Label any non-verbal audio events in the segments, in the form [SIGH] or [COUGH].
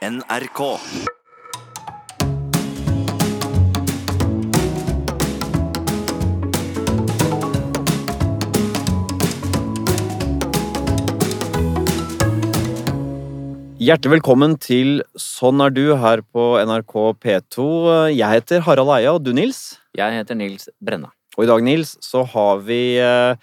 NRK. Hjertelig velkommen til Sånn er du her på NRK P2. Jeg heter Harald Eia, og du, Nils? Jeg heter Nils Brenna. Og i dag, Nils, så har vi eh,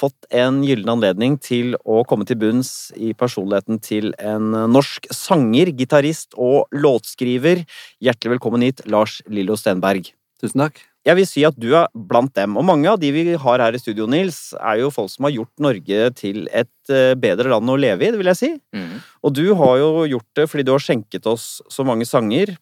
fått en gyllen anledning til å komme til bunns i personligheten til en norsk sanger, gitarist og låtskriver. Hjertelig velkommen hit, Lars Lillo Stenberg. Tusen takk. Jeg vil si at du er blant dem, og mange av de vi har her i studio, Nils, er jo folk som har gjort Norge til et eh, bedre land å leve i, det vil jeg si. Mm. Og du har jo gjort det fordi du har skjenket oss så mange sanger.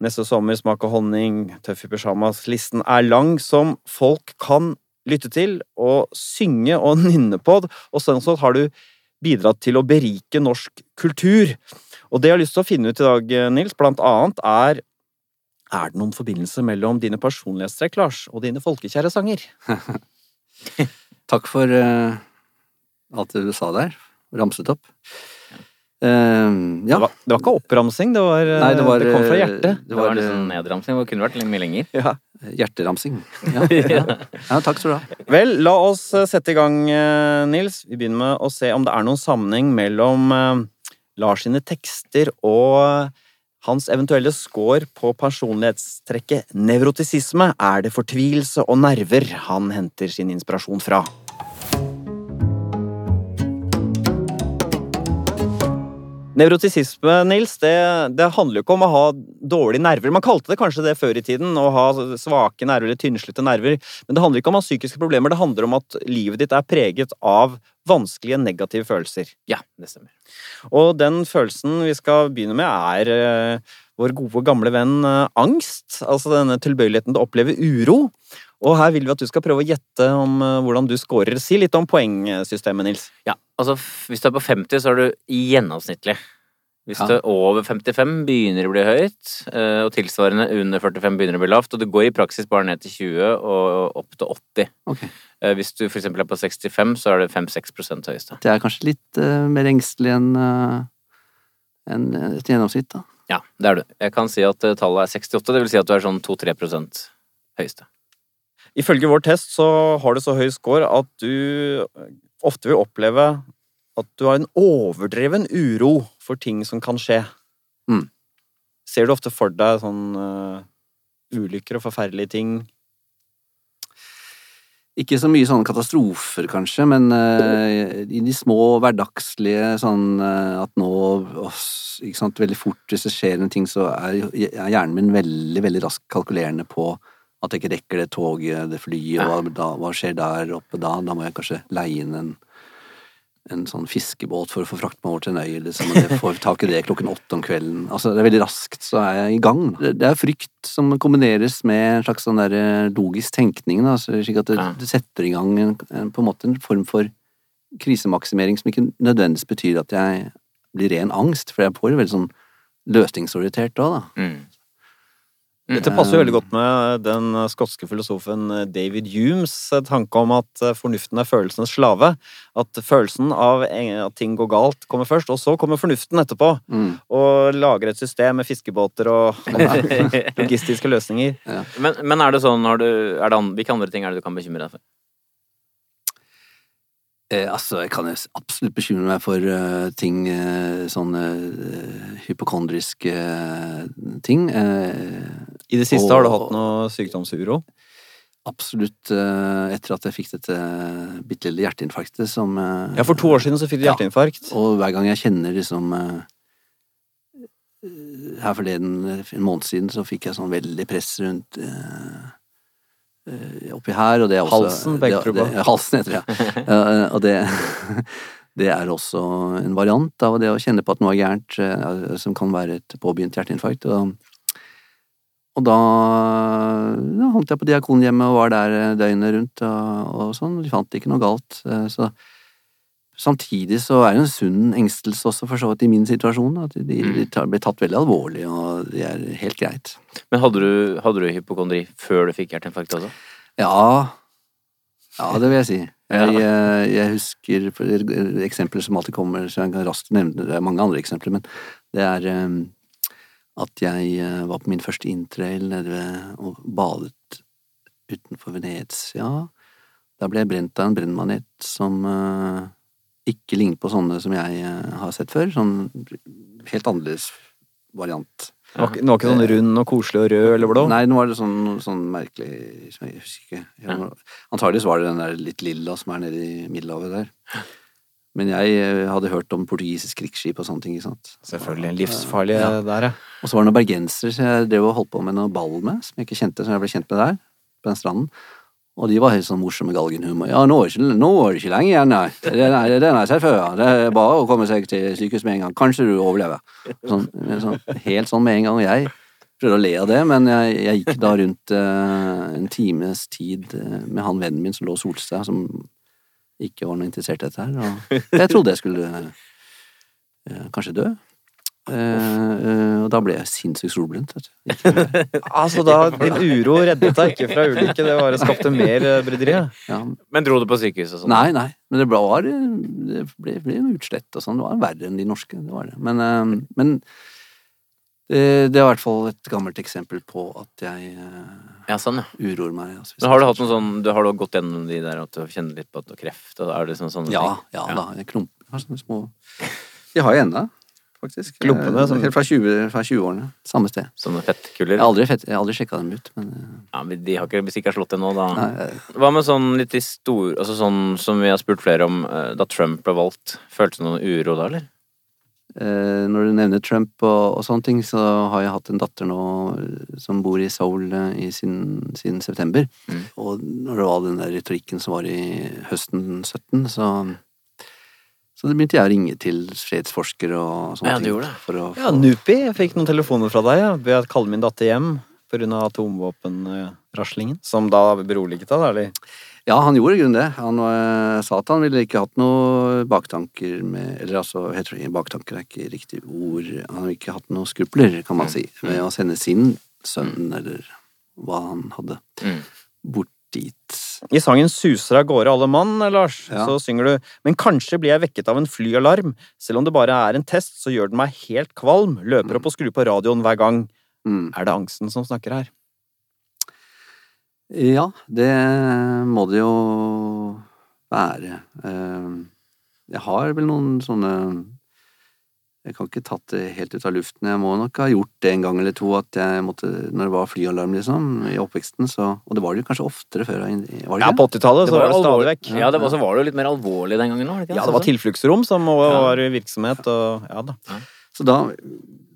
Neste sommer, Smak av honning, Tøff i pysjamas. Listen er lang, som folk kan lytte til og synge og [LAUGHS] nynne på. Og sånn sett har du bidratt til å berike norsk kultur. Og det jeg har lyst til å finne ut i dag, Nils, blant annet er Er det noen forbindelse mellom dine personlighetstrekk, Lars, og dine folkekjære sanger? [LAUGHS] Takk for uh, alt det du sa der. Ramset opp. Eh, ja. Det, var, det var ikke oppramsing, det, var, Nei, det, var, kom fra eh, hjertet. Det var litt liksom nedramsing. Det kunne vært litt mye lenger. Ja. hjerteramsing. [LAUGHS] Ja. ja. ja, takk skal du ha. Vel, la oss eh, sette i gang, Nils. Vi begynner med å se om det er noen sammenheng mellom Lars sine tekster og hans eventuelle score på personlighetstrekket nevrotisisme. Er det fortvilelse og nerver han henter sin inspirasjon fra? Nevrotisisme, Nils, det, det handler jo ikke om å ha dårlige nerver. Man kalte det kanskje det før i tiden, å ha svake nerver eller tynnslitte nerver. Men det handler ikke om å ha psykiske problemer, det handler om at livet ditt er preget av vanskelige, negative følelser. Ja, det stemmer. Og den følelsen vi skal begynne med, er eh, vår gode, gamle venn eh, angst. Altså denne tilbøyeligheten til å oppleve uro. Og her vil vi at du skal prøve å gjette om eh, hvordan du scorer. Si litt om poengsystemet, Nils. Ja, altså Hvis du er på 50, så er du gjennomsnittlig. Hvis Ja. du er over 55, begynner det å bli høyt. eh, Og tilsvarende under 45 begynner det å bli lavt. Og det går i praksis bare ned til 20 og opp til 80. Ok. Eh, Hvis du eksempel er på 65, så er det 5-6% høyeste. Det er kanskje litt uh, mer engstelig enn uh, en, et gjennomsnitt, da. Ja, det er du. Jeg kan si at tallet er 68, det vil si at du er sånn 2-3% høyeste. Ifølge vår test så har du så høy score at du ofte vil oppleve at du har en overdreven uro for ting som kan skje. Mm. Ser du ofte for deg sånn uh, ulykker og forferdelige ting? Ikke så mye sånne katastrofer, kanskje, men uh, i de små hverdagslige sånn uh, at nå oss, ikke sant, Veldig fort hvis det skjer en ting, så er, er hjernen min veldig, veldig raskt kalkulerende på at jeg ikke rekker det toget, det flyet, og hva, da, hva skjer der oppe da? Da må jeg kanskje leie inn en, en sånn fiskebåt for å få frakt meg over til en øy, liksom, jeg får tak i det klokken åtte om kvelden. Altså, det er veldig raskt, så er jeg i gang. Det, det er frykt som kombineres med en slags sånn der eh, logisk tenkning, da, slik at det, det setter i gang en, en, på en måte en form for krisemaksimering som ikke nødvendigvis betyr at jeg blir ren angst, for jeg får veldig sånn løsningsorientert da, da. Mm. Dette passer jo veldig godt med den skotske filosofen David Humes tanke om at fornuften er følelsenes slave. At følelsen av at ting går galt, kommer først, og så kommer fornuften etterpå. Mm. Og lager et system med fiskebåter og [LAUGHS] logistiske løsninger. Men, men er det sånn du er det an, Hvilke andre ting er det du kan bekymre deg for? Eh, altså, jeg kan absolutt bekymre meg for uh, ting, uh, sånne uh, hypokondriske eh, ting. Eh, I det siste Og- har du hatt noe sykdomsuro. absolutt eh, etter at jeg fikk dette bitte lille hjerteinfarktet som eh, Ja, For to år siden så fikk du Ja. hjerteinfarkt. Og hver gang jeg kjenner liksom eh, Her forleden, for en måned siden, så fikk jeg sånn veldig press rundt eh, eh, oppi her, og det er også Halsen, begge det, det, [LAUGHS] Halsen heter det, ja. [LAUGHS] Eh, og det [LAUGHS] Det er også en variant av det å kjenne på at noe er gærent, eh, som kan være et påbegynt hjerteinfarkt. Og, og da, da holdt jeg på Diakonhjemmet og var der eh, døgnet rundt, og, og sånn. De fant ikke noe galt. eh, Så Samtidig så er det en sunn engstelse også, for så vidt i min situasjon. At de, de tar, blir tatt veldig alvorlig, og det er helt greit. Men hadde du, hadde du hypokondri før du fikk hjerteinfarkt også? Ja, ja det vil jeg si. Jeg, jeg, jeg husker eksempler som alltid kommer, så jeg kan raskt nevne det. Er mange andre eksempler, men Det er eh, at jeg eh, var på min første interrail og badet utenfor Venezia. Da ble jeg brent av en brennmanet som eh, ikke ligner på sånne som jeg eh, har sett før. Sånn helt annerledes variant. Den var var ikke sånn rund og koselig og rød eller blå? Nei, nå var det sånn, sånn merkelig som Jeg husker ikke. Ja. Antakeligvis var det den der litt lilla som er nede i Middelhavet der. Men jeg eh, hadde hørt om portugisisk krigsskip og sånne ting. ikke sant? Selvfølgelig. Livsfarlig Ja. der, ja. Og så var det noen bergensere som jeg drev og holdt på med noe ball med, som jeg ikke kjente, som jeg ble kjent med der, på den stranden. Og de var helt sånn morsomme galgenhumor. Ja, nå er, det ikke, nå er det ikke lenge igjen, nei. Den det, den har jeg sett før, ja. Det er bare å komme seg til sykehus med en gang. Kanskje du overlever. Sånn, sånn, helt sånn med en gang. Jeg prøvde å le av det, men jeg, jeg gikk da rundt eh, en times tid eh, med han vennen min som lå og solte seg, som ikke var noe interessert i dette her. Og jeg trodde jeg skulle eh, kanskje dø. Eh, eh, og da ble jeg sinnssykt solbrent, vet du. Ikke- [LAUGHS] Altså, da, din uro reddet deg ikke fra ulykke, det bare skapte mer eh, bryderi. ja. Men dro du på sykehus og sånn? Nei, nei. Men det var Det ble, ble utslett og sånn. Det var verre enn de norske. Det var det. Men, uh, men det, det er i hvert fall et gammelt eksempel på at jeg Ja, sånn, ja. uroer meg. Altså, Men har du hatt noen sånn Du har du gått gjennom de der at du kjenner litt på at du har kreft? Og er det sånn, sånne Ja, ting? ja da. Jeg klumper sånne små De har jeg ennå, faktisk. Klumpene Eh, som- Helt fra 20-årene. 20-årene. Samme sted. Sånne Jeg fettkuller? har aldri, fett, jeg har aldri sjekka dem ut, men eh, Ja, men de har ikke, hvis de ikke har slått det nå, da nei, eh, Hva med sånn litt i stor Altså sånn som vi har spurt flere om da Trump ble valgt? Følte du noen uro da, eller? Når du nevner Trump og, og sånne ting, så har jeg hatt en datter nå som bor i Seoul i siden, siden september. Mm. Og når det var den der retorikken som var i høsten 17, så så det begynte jeg å ringe til fredsforskere og sånne Ja, ting. For å Ja, Nupi. Jeg fikk noen telefoner fra deg. Ja. Ved å kalle min datter hjem pga. atomvåpenraslingen. Som da beroliget deg, da? eller? Ja, han gjorde i grunnen det. Han øh, sa at han ville ikke hatt noen baktanker med Eller altså, jeg tror ikke baktanker er ikke riktig ord. Han har ikke hatt noen skrupler, kan man si, ved å sende sin sønn, eller hva han hadde, Mm. bort dit. I sangen 'Suser av gårde alle mann', Lars, Ja. så synger du 'Men kanskje blir jeg vekket av en flyalarm'. Selv om det bare er en test, så gjør den meg helt kvalm. Løper opp og skrur på radioen hver gang. Mm. Er det angsten som snakker her? Ja, det må det jo være. Eh, Jeg har vel noen sånne Jeg kan ikke tatt det helt ut av luften. Jeg må nok ha gjort det en gang eller to at jeg måtte Når det var flyalarm, liksom, i oppveksten, så Og det var det jo kanskje oftere før. Var det Ja, på 80-tallet så var det stadig vekk. Ja, det var, så var det jo litt mer alvorlig den gangen òg? Ja, det var tilfluktsrom som Ja. var i virksomhet, og ja da. Så da,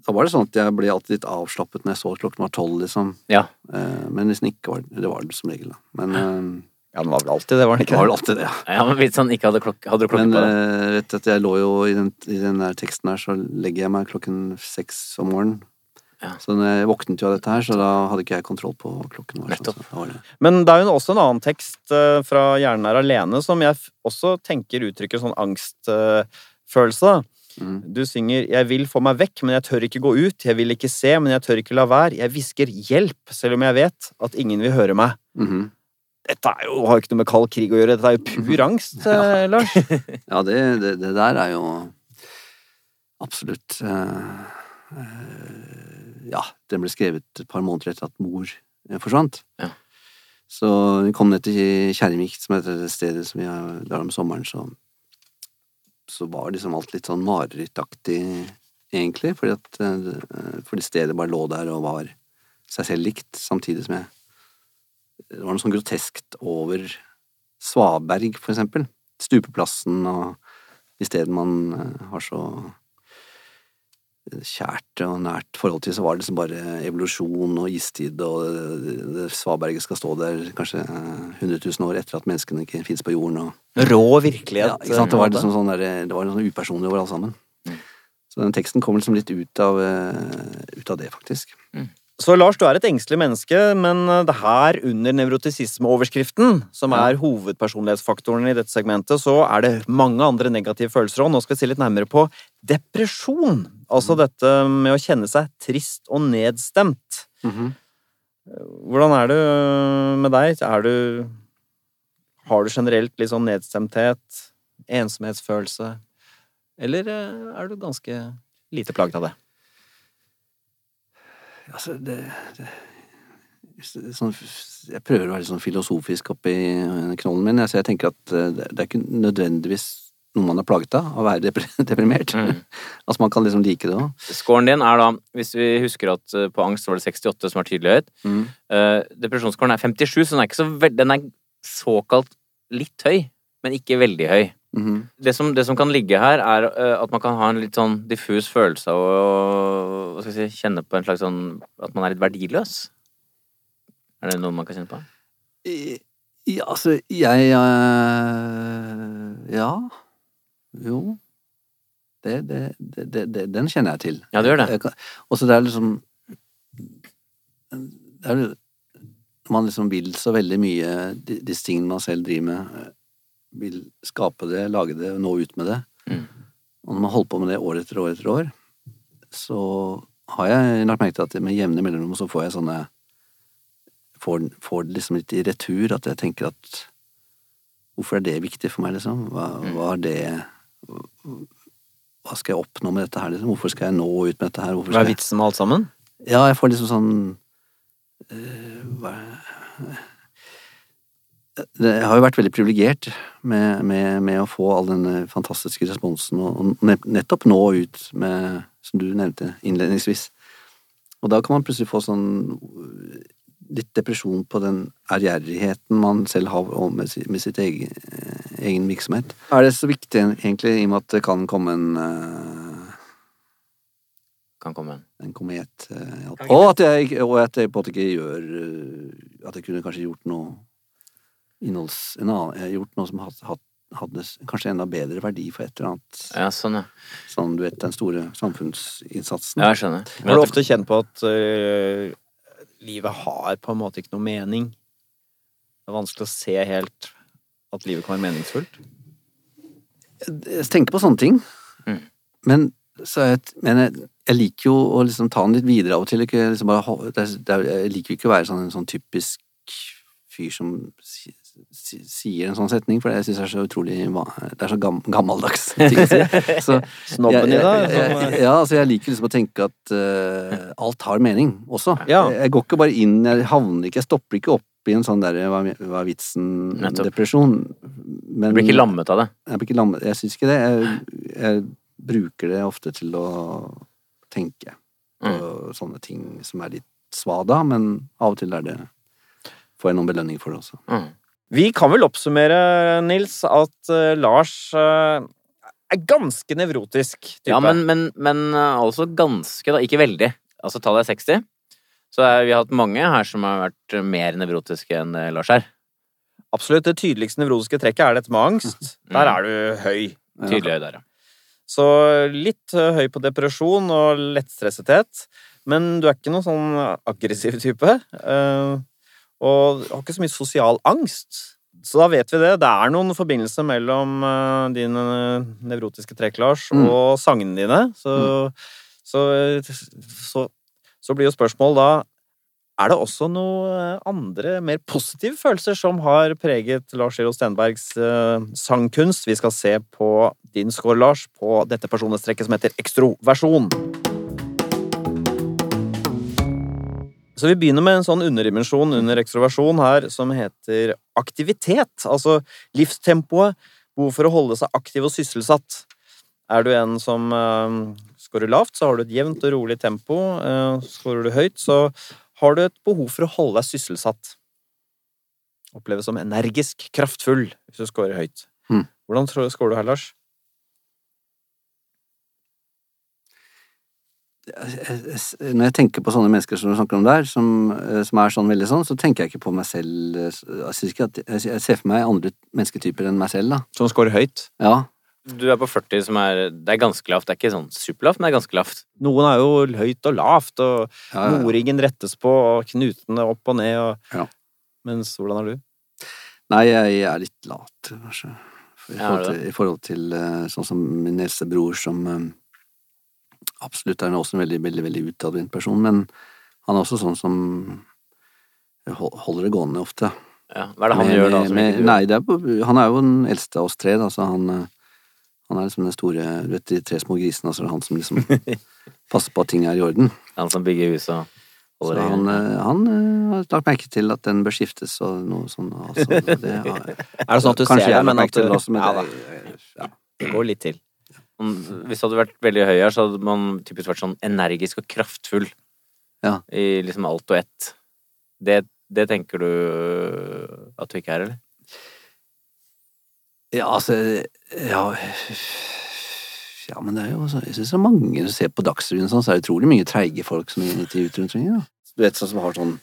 da var det sånn at jeg ble alltid litt avslappet når jeg så klokken var tolv, liksom. Ja. Eh, Men hvis den ikke var det, var det som regel, da. Men eh, Ja, den var vel alltid det, var den ikke? det var vel alltid det, ja. ja, men hvis han ikke hadde klokke, hadde klokke Men på det? Men vet du at jeg lå jo i den, i den der teksten her, så legger jeg meg klokken seks om morgenen. Ja. Så jeg våknet jo av dette her, så da hadde ikke jeg kontroll på klokken. Var, Nettopp. Så, da var det. Men det er jo også en annen tekst eh, fra 'Hjernen er alene' som jeg også tenker uttrykker sånn angstfølelse. Mm. Du synger 'Jeg vil få meg vekk, men jeg tør ikke gå ut'. 'Jeg vil ikke se, men jeg tør ikke la være'. 'Jeg hvisker hjelp, selv om jeg vet at ingen vil høre meg'. Mhm. Dette er jo, har jo ikke noe med kald krig å gjøre, dette er jo pur angst, eh, Lars. Ja, det, det, det der er jo absolutt eh, eh, Ja, den ble skrevet et par måneder etter at mor eh, forsvant. Ja. Så vi kom ned til Kjermik, som heter det stedet som vi har der om sommeren, så så var liksom alt litt sånn marerittaktig, egentlig, fordi at eh, fordi stedet bare lå der og var seg selv likt, samtidig som jeg Det var noe sånn groteskt over Svaberg, for eksempel. Stupeplassen og de stedene man eh, har så kjært og nært forhold til, så var det liksom bare evolusjon og istid, og det, det Svaberget skal stå der kanskje eh, 100 000 år etter at menneskene ikke fins på jorden. og Rå virkelighet. ja, ikke sant? Det var liksom sånn der, det var sånn upersonlig over alt sammen. Mm. Så den teksten kommer liksom litt ut av, eh, ut av det, faktisk. Så Lars, du er et engstelig menneske, men eh, det her under nevrotisisme-overskriften, som er hovedpersonlighetsfaktoren i dette segmentet, så er det mange andre negative følelser òg. Nå skal vi se litt nærmere på depresjon. Altså dette med å kjenne seg trist og nedstemt. Hvordan er det med deg? Er du Har du generelt litt sånn nedstemthet? Ensomhetsfølelse? Eller eh, er du ganske lite plaget av det? Altså, det, det sånn, Jeg prøver å være litt sånn filosofisk oppi knollen min. Altså, jeg tenker at eh, det, det er ikke nødvendigvis noe man er plaget av, å være [LAUGHS] deprimert. Mm. [LAUGHS] altså, man kan liksom like det òg. Scoren din er da, hvis vi husker at eh, på angst var det 68 som var tydelig høyt, Mm. eh, depresjonsscoren er 57, så den er ikke så. Den er såkalt litt høy, men ikke veldig høy. Mhm. Det som, det som kan ligge her, er at man kan ha en litt sånn diffus følelse av å hva skal jeg si, kjenne på en slags sånn At man er litt verdiløs. Er det noe man kan kjenne på? Ja, altså, jeg eh, Ja. Jo. Det, det, det, det, den kjenner jeg til. Ja, du gjør det. Og så det er liksom Det er Man liksom vil så veldig mye disse tingene man selv driver med. eh, Vil skape det, lage det, nå ut med det. Mm. Og når man holder på med det år etter år etter år, så har jeg lagt merke til at med jevne mellomrom så får jeg sånne får, får det liksom litt i retur, at jeg tenker at Hvorfor er det viktig for meg, liksom? Hva, hva er det Hva skal jeg oppnå med dette her, liksom? Hvorfor skal jeg nå ut med dette her? Hvorfor Hva er vitsen med alt sammen? Ja, jeg får liksom sånn øh, hva... Jeg har jo vært veldig privilegert med, med, med å få all denne fantastiske responsen, og nettopp nå ut med, som du nevnte innledningsvis. Og da kan man plutselig få sånn litt depresjon på den ærgjerrigheten man selv har med, med sitt egen, egen virksomhet. Er det så viktig egentlig, i og med at det kan komme en uh, Kan komme en. en komet. Uh, Og at jeg, og at jeg på en måte ikke gjør uh, At jeg kunne kanskje gjort noe innholds... En annen, jeg har gjort noe som har hatt- hadde kanskje enda bedre verdi for et eller annet. Ja, sånn, ja. Sånn, du vet, den store samfunnsinnsatsen. Ja, jeg skjønner. Har du ofte kjent på at uh, livet har på en måte ikke noe mening? Det er vanskelig å se helt at livet kan være meningsfullt. Jeg tenker på sånne ting. Mm. Men, så er jeg, men jeg, jeg liker jo å liksom ta den litt videre av og til. Ikke liksom bare, det er, det er, jeg liker jo ikke å være sånn, en sånn typisk fyr som sier en sånn setning, for det syns jeg er så utrolig Det er så gam, gammeldags [LAUGHS] ting å si. Så, [LAUGHS] Snobben i deg. jeg, som, jeg, ja, altså jeg liker liksom å tenke at uh, alt har mening også. Ja. Jeg, jeg går ikke bare inn, jeg havner ikke, jeg stopper ikke opp i en sånn derre hva, hva er vitsen-depresjon. Du blir ikke lammet av det. jeg blir ikke lammet. Jeg syns ikke det. Jeg, jeg bruker det ofte til å tenke på sånne ting som er litt svada, men av og til er det får jeg noen belønning for det også. Mm. Vi kan vel oppsummere, Nils, at øh, Lars øh, er ganske nevrotisk type. Ja, men, men, men uh, også ganske, da. Ikke veldig. Altså, tallet er 60. Så vi har hatt mange her som har vært uh, mer nevrotiske enn uh, Lars er. Absolutt. Det tydeligste nevrotiske trekket er dette med angst. Mm. Der er du høy. Tydelig høy der, ja. Så litt høy på depresjon og lettstressethet. Men du er ikke noen sånn aggressiv type. øh, og har ikke så mye sosial angst. Så da vet vi det. Det er noen forbindelser mellom øh, dine nevrotiske trekk, Lars, Mm. og sangene dine. Så, så, så, så blir jo spørsmålet da er det også noen andre, mer positive følelser som har preget Lars Giro Stenbergs uh, sangkunst? Vi skal se på din score, Lars, på dette personlighetstrekket som heter ekstroversjon. Så vi begynner med en sånn underdimensjon under ekstroversjon her som heter aktivitet. Altså livstempoet, behov for å holde seg aktiv og sysselsatt. Er du en som uh, scorer lavt, så har du et jevnt og rolig tempo. Uh, scorer du høyt, så har du et behov for å holde deg sysselsatt. Oppleves som energisk, kraftfull, hvis du scorer høyt. Mm. Hvordan skårer du her, Lars? Jeg- jeg- Når jeg tenker på sånne mennesker som du snakker om der, som, eh, som er sånn veldig sånn, så tenker jeg ikke på meg selv eh, Jeg, synes ikke at, jeg ser for meg andre mennesketyper enn meg selv, da. Som scorer høyt? Ja. Du er på 40, som er Det er ganske lavt. Det er ikke sånn superlavt, men det er ganske lavt. Noen er jo høyt og lavt, og ja, ja, ja. rettes på, og knutene opp og ned, og Ja. Mens hvordan er du? Nei, jeg er litt lat, kanskje. I forhold til, i forhold til sånn som min eldste bror, som eh, absolutt er også en veldig, veldig, veldig utadvendt person, men han er også sånn som holder det gående ofte. Ja. Hva er det han Med- gjør da? med-? Nei, det er, på- han er jo den eldste av oss tre, da, så han, eh, han er liksom den store, du vet de tre små grisene, altså er han som liksom [LAUGHS] passer på at ting er i orden. Han som bygger hus og Så Holder i- han, eh, han eh, har lagt merke til at den bør skiftes og noe sånt. Altså, det har, [LAUGHS] Er det sånn at du ser det, men at du også, men Ja det, ja. det går litt til. Om- Hvis det hadde vært veldig høy her, så hadde man typisk vært sånn energisk og kraftfull. Ja. I liksom alt og ett. Det, det tenker du at du ikke er, eller? Ja, altså Ja, ja men det er jo Jeg syns det er mange som ser på Dagsrevyen sånn, så er det utrolig mye treige folk som er intervjuet rundt omkring. Ja. Du vet sånn som har sånn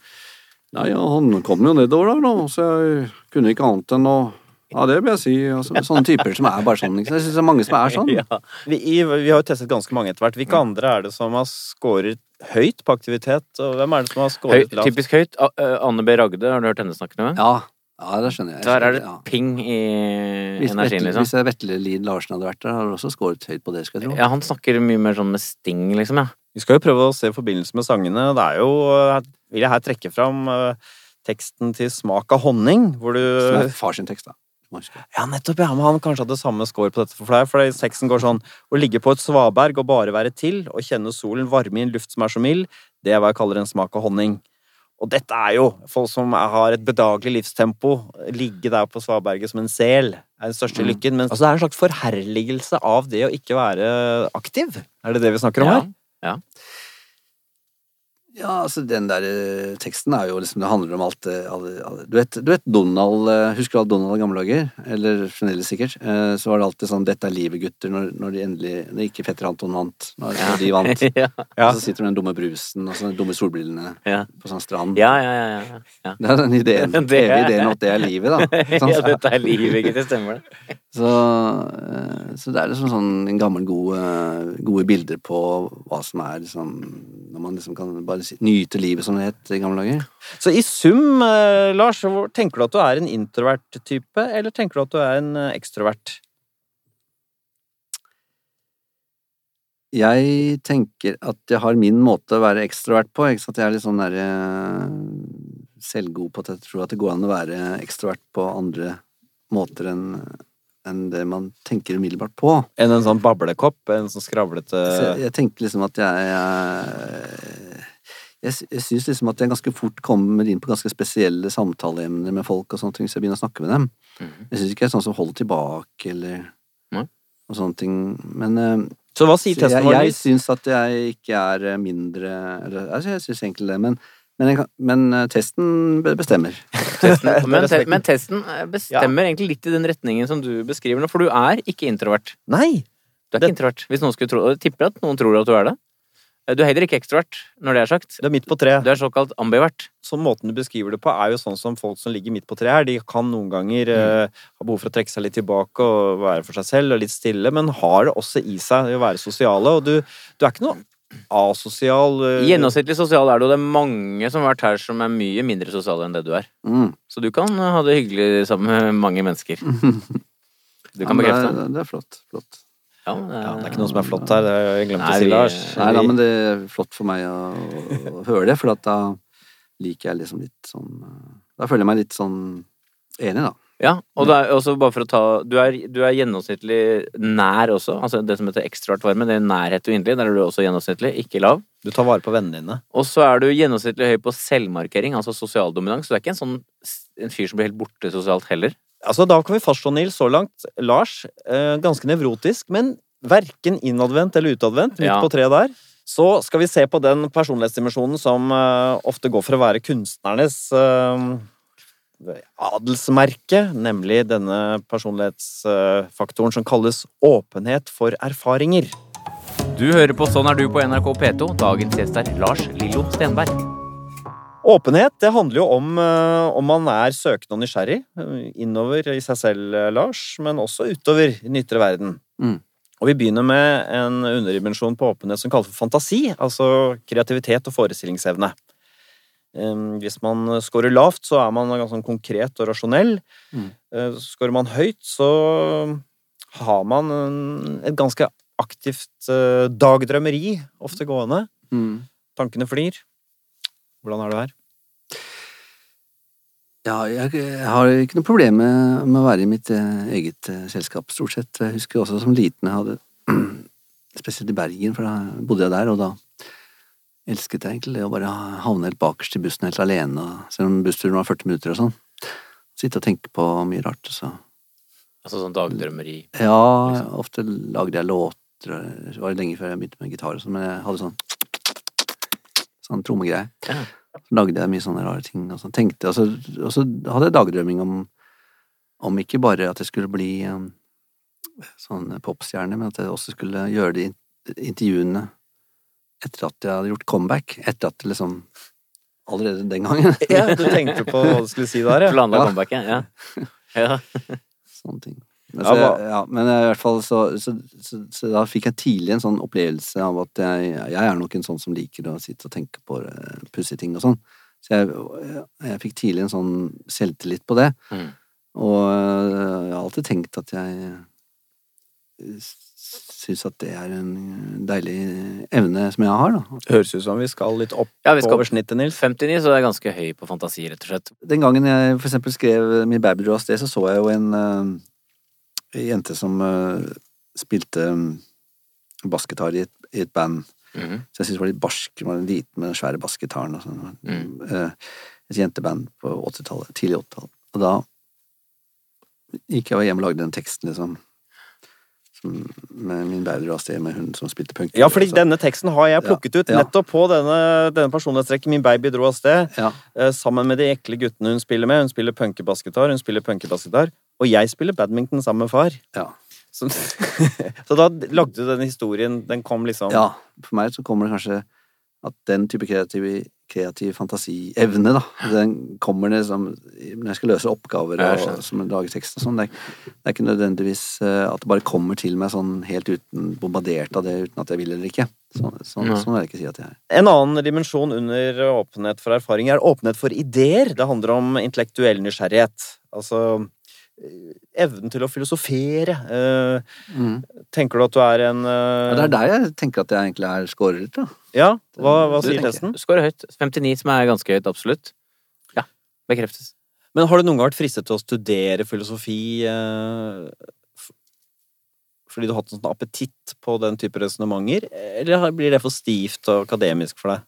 Nei, ja, han kom jo nedover der, da, så jeg kunne ikke annet enn å Ja, det vil jeg si. Altså, sånne typer som er bare sånn. Ikke? Jeg syns det er mange som er sånn. [LAUGHS] Ja. Vi, vi har jo testet ganske mange etter hvert. Hvilke andre er det som har scoret høyt på aktivitet, og hvem er det som har scoret lavt? typisk høyt. Eh, Anne B. Ragde, har du hørt henne snakke noe? Ja, ja det skjønner jeg. Der er det ja. ping i Hvis, energien, Vetle, liksom. hvis Vetle Lid Larsen hadde vært der, hadde han også skåret høyt på det, skal jeg tro. Ja, han snakker mye mer sånn med sting, liksom, ja. Vi skal jo prøve å se forbindelse med sangene. Det er jo Vil jeg her trekke fram eh, teksten til Smak av honning, hvor du Som er far sin tekst, da. Ja, nettopp, ja. Men han kanskje hadde samme score på dette for flere. For teksten går sånn Å ligge på et svaberg og bare være til, og kjenne solen varme i en luft som er så mild, det er hva jeg kaller en smak av honning. Og dette er jo folk som har et bedagelig livstempo. Ligge der på svaberget som en sel er den største Mm. lykken. Men altså, det er en slags forherligelse av det å ikke være aktiv. Er det det vi snakker om Ja. her? Ja, altså den der eh, teksten er jo liksom Det handler om alt eh, alle, alle, du, vet, du vet Donald eh, Husker du alt Donald i gamle dager? Eller fremdeles sikkert. Eh, Så var det alltid sånn 'Dette er livet, gutter', når, når de endelig Når ikke Fetter Anton vant. Når, når de vant. ja. [LAUGHS] Ja. Og så sitter du med den dumme brusen og sånne dumme solbrillene Ja. på sånn strand. Ja, ja, ja, ja, ja. [LAUGHS] Det er den ideen. [LAUGHS] Det er- Evige ideen at det er livet, da. Sånn, ja, dette er livet, ikke det stemmer det? så, eh, så det er liksom sånn en gammel, gode, gode bilder på hva som er liksom Når man liksom kan bare nyte livet, som det het i gamle dager. Så i sum, eh, Lars, tenker du at du er en introvert type, eller tenker du at du er en eh, ekstrovert? Jeg tenker at jeg har min måte å være ekstrovert på. Ikke sant? Jeg er litt sånn derre selvgod på at jeg tror at det går an å være ekstrovert på andre måter enn enn det man tenker umiddelbart på. Enn en sånn bablekopp? En sånn skravlete Så jeg, jeg tenker liksom at jeg Jeg, jeg, jeg syns liksom at jeg ganske fort kommer inn på ganske spesielle samtaleemner med folk og sånne ting, så jeg begynner å snakke med dem. Mhm. Jeg syns ikke jeg er sånn som holder tilbake eller mm. og sånne ting. Men uh, Så hva sier testen vår? jeg jeg syns at jeg ikke er eh, mindre eller, altså Jeg syns egentlig det, men, men, men eh, testen bestemmer. [LAUGHS] Testen, [LAUGHS] men, te, men testen bestemmer bestemmer egentlig litt i den retningen som du beskriver nå, for du er ikke introvert. Nei! Du er Det- ikke introvert. Hvis noen skulle tro Jeg tipper at noen tror at du er det. Eh, Du er heller ikke ekstrovert, når det er sagt. Det er midt på treet. Du er såkalt ambivert. Så måten du beskriver det på, er jo sånn som folk som ligger midt på treet her. De kan noen ganger eh, ha behov for å trekke seg litt tilbake og være for seg selv og litt stille, men har det også i seg å være sosiale. Og du, du er ikke noe asosial uh... Gjennomsnittlig sosial er du, og det er mange som har vært her som er mye mindre sosiale enn det du er. Mm. Så du kan ha det hyggelig sammen med mange mennesker. [LAUGHS] Du Ja, kan men bekrefte det. det er flott. flott. Ja, ja, Det er ikke noe som er flott her, det har jeg glemt Nei, å si, Lars. Nei da, men det er flott for meg å, å høre det, for at da liker jeg liksom litt sånn eh, Da føler jeg meg litt sånn enig, da. Ja, og det er også bare for å ta Du er, du er gjennomsnittlig nær også. Altså det som heter ekstravartvarme. Det er nærhet og inderlig. Der er du også gjennomsnittlig, ikke lav. Du tar vare på vennene dine. Og så er du gjennomsnittlig høy på selvmarkering, altså sosial dominans. Du er ikke en sånn en fyr som blir helt borte sosialt heller. Altså, Da kan vi fastslå, Nils, så langt. Lars, eh, ganske nevrotisk, men verken innadvendt eller utadvendt. Midt Ja. på treet der. Så skal vi se på den personlighetsdimensjonen som eh, ofte går for å være kunstnernes eh, adelsmerke, nemlig denne personlighetsfaktoren som kalles åpenhet for erfaringer. Du hører på Sånn er du på NRK P2. Dagens gjest er Lars Lillo Stenberg. Åpenhet det handler jo om eh, om man er søkende og nysgjerrig. eh, Innover i seg selv, eh, Lars, men også utover i den ytre verden. Mm. Og vi begynner med en underdimensjon på åpenhet som kalles for fantasi. Altså kreativitet og forestillingsevne. Hvis man scorer lavt, så er man ganske konkret og rasjonell. Mm. Scorer man høyt, så har man et ganske aktivt dagdrømmeri ofte gående. Mm. Tankene flyr. Hvordan er du her? Ja, jeg, jeg har ikke noe problem med, med å være i mitt eh, eget eh, selskap, stort sett. Jeg husker også som liten jeg hadde [CLEARS THROAT] Spesielt i Bergen, for da bodde jeg der, og da elsket jeg egentlig det å bare havne helt bakerst i bussen helt alene, og- selv om bussturen var 40 minutter og sånn. Sitte og tenke på mye rart, så Altså sånn dagdrømmeri. Ja, Liksom. ofte lagde jeg låter, det var lenge før jeg begynte med gitar og sånn, men jeg hadde sånn sånn trommegreie. Ja. Så lagde jeg mye sånne rare ting, og så tenkte og så, og så hadde jeg dagdrømming om, om ikke bare at jeg skulle bli um, sånn popstjerne, men at jeg også skulle gjøre de intervjuene etter at jeg hadde gjort comeback, etter at liksom Allerede den gangen. Ja, du tenkte på hva du skulle si der, ja. Planla Ja. comebacket, ja. ja. [LAUGHS] Sånne ting. Men, Ja, så, ja, men i hvert fall så, så, så, så da fikk jeg tidlig en sånn opplevelse av at jeg, jeg er nok en sånn som liker å sitte og tenke på uh, pussige ting og sånn. Så jeg, jeg, jeg fikk tidlig en sånn selvtillit på det. Mm. Og jeg har alltid tenkt at jeg syns at det er en deilig evne som jeg har, da. Høres ut som vi skal litt opp Ja, vi skal over snittet, Nils. 59, så det er ganske høy på fantasi, rett og slett. Den gangen jeg for eksempel skrev min Baby det, sted, så så jeg jo en øh, jente som uh, spilte øh, bassgitar i, i et band. Mhm. Så jeg syntes det var litt barsk. Hun var en liten med den svære bassgitaren sånn. Mm. Uh, Et jenteband på 80-tallet, tidlig 80-tall. Og da gikk jeg hjem og lagde den teksten, liksom. Som, med min bauder av sted med hun som spilte punk. Ja, fordi Så- denne teksten har jeg plukket ut Ja. nettopp på denne, denne personlighetstrekket. Min baby dro av sted. Ja, eh, Sammen med de ekle guttene hun spiller med. Hun spiller punkebassgitar, hun spiller punkebassgitar. Og jeg spiller badminton sammen med far. ja. Så, [LAUGHS] så da lagde du den historien. Den kom liksom ja. For meg så kommer det kanskje at den type kreativ, kreativ fantasievne, da, den kommer liksom når jeg skal løse oppgaver og, som lager tekst og sånn. Det, det er ikke nødvendigvis eh, at det bare kommer til meg sånn helt uten bombardert av det uten at jeg vil eller ikke. Sånn, sånn, Ja. sånn vil jeg ikke si at jeg er. En annen dimensjon under åpenhet for erfaring er åpenhet for ideer. Det handler om intellektuell nysgjerrighet. Altså evnen til å filosofere. Eh, Mm. Tenker du at du er en eh, Ja, det er der jeg tenker at jeg egentlig er scorer litt, da. Ja, hva, hva sier testen? Scorer høyt. 59, som er ganske høyt, absolutt. Ja, bekreftes. Men har du noen gang vært fristet til å studere filosofi eh, fordi du har hatt en sånn appetitt på den type resonnementer, eller blir det for stivt og akademisk for deg?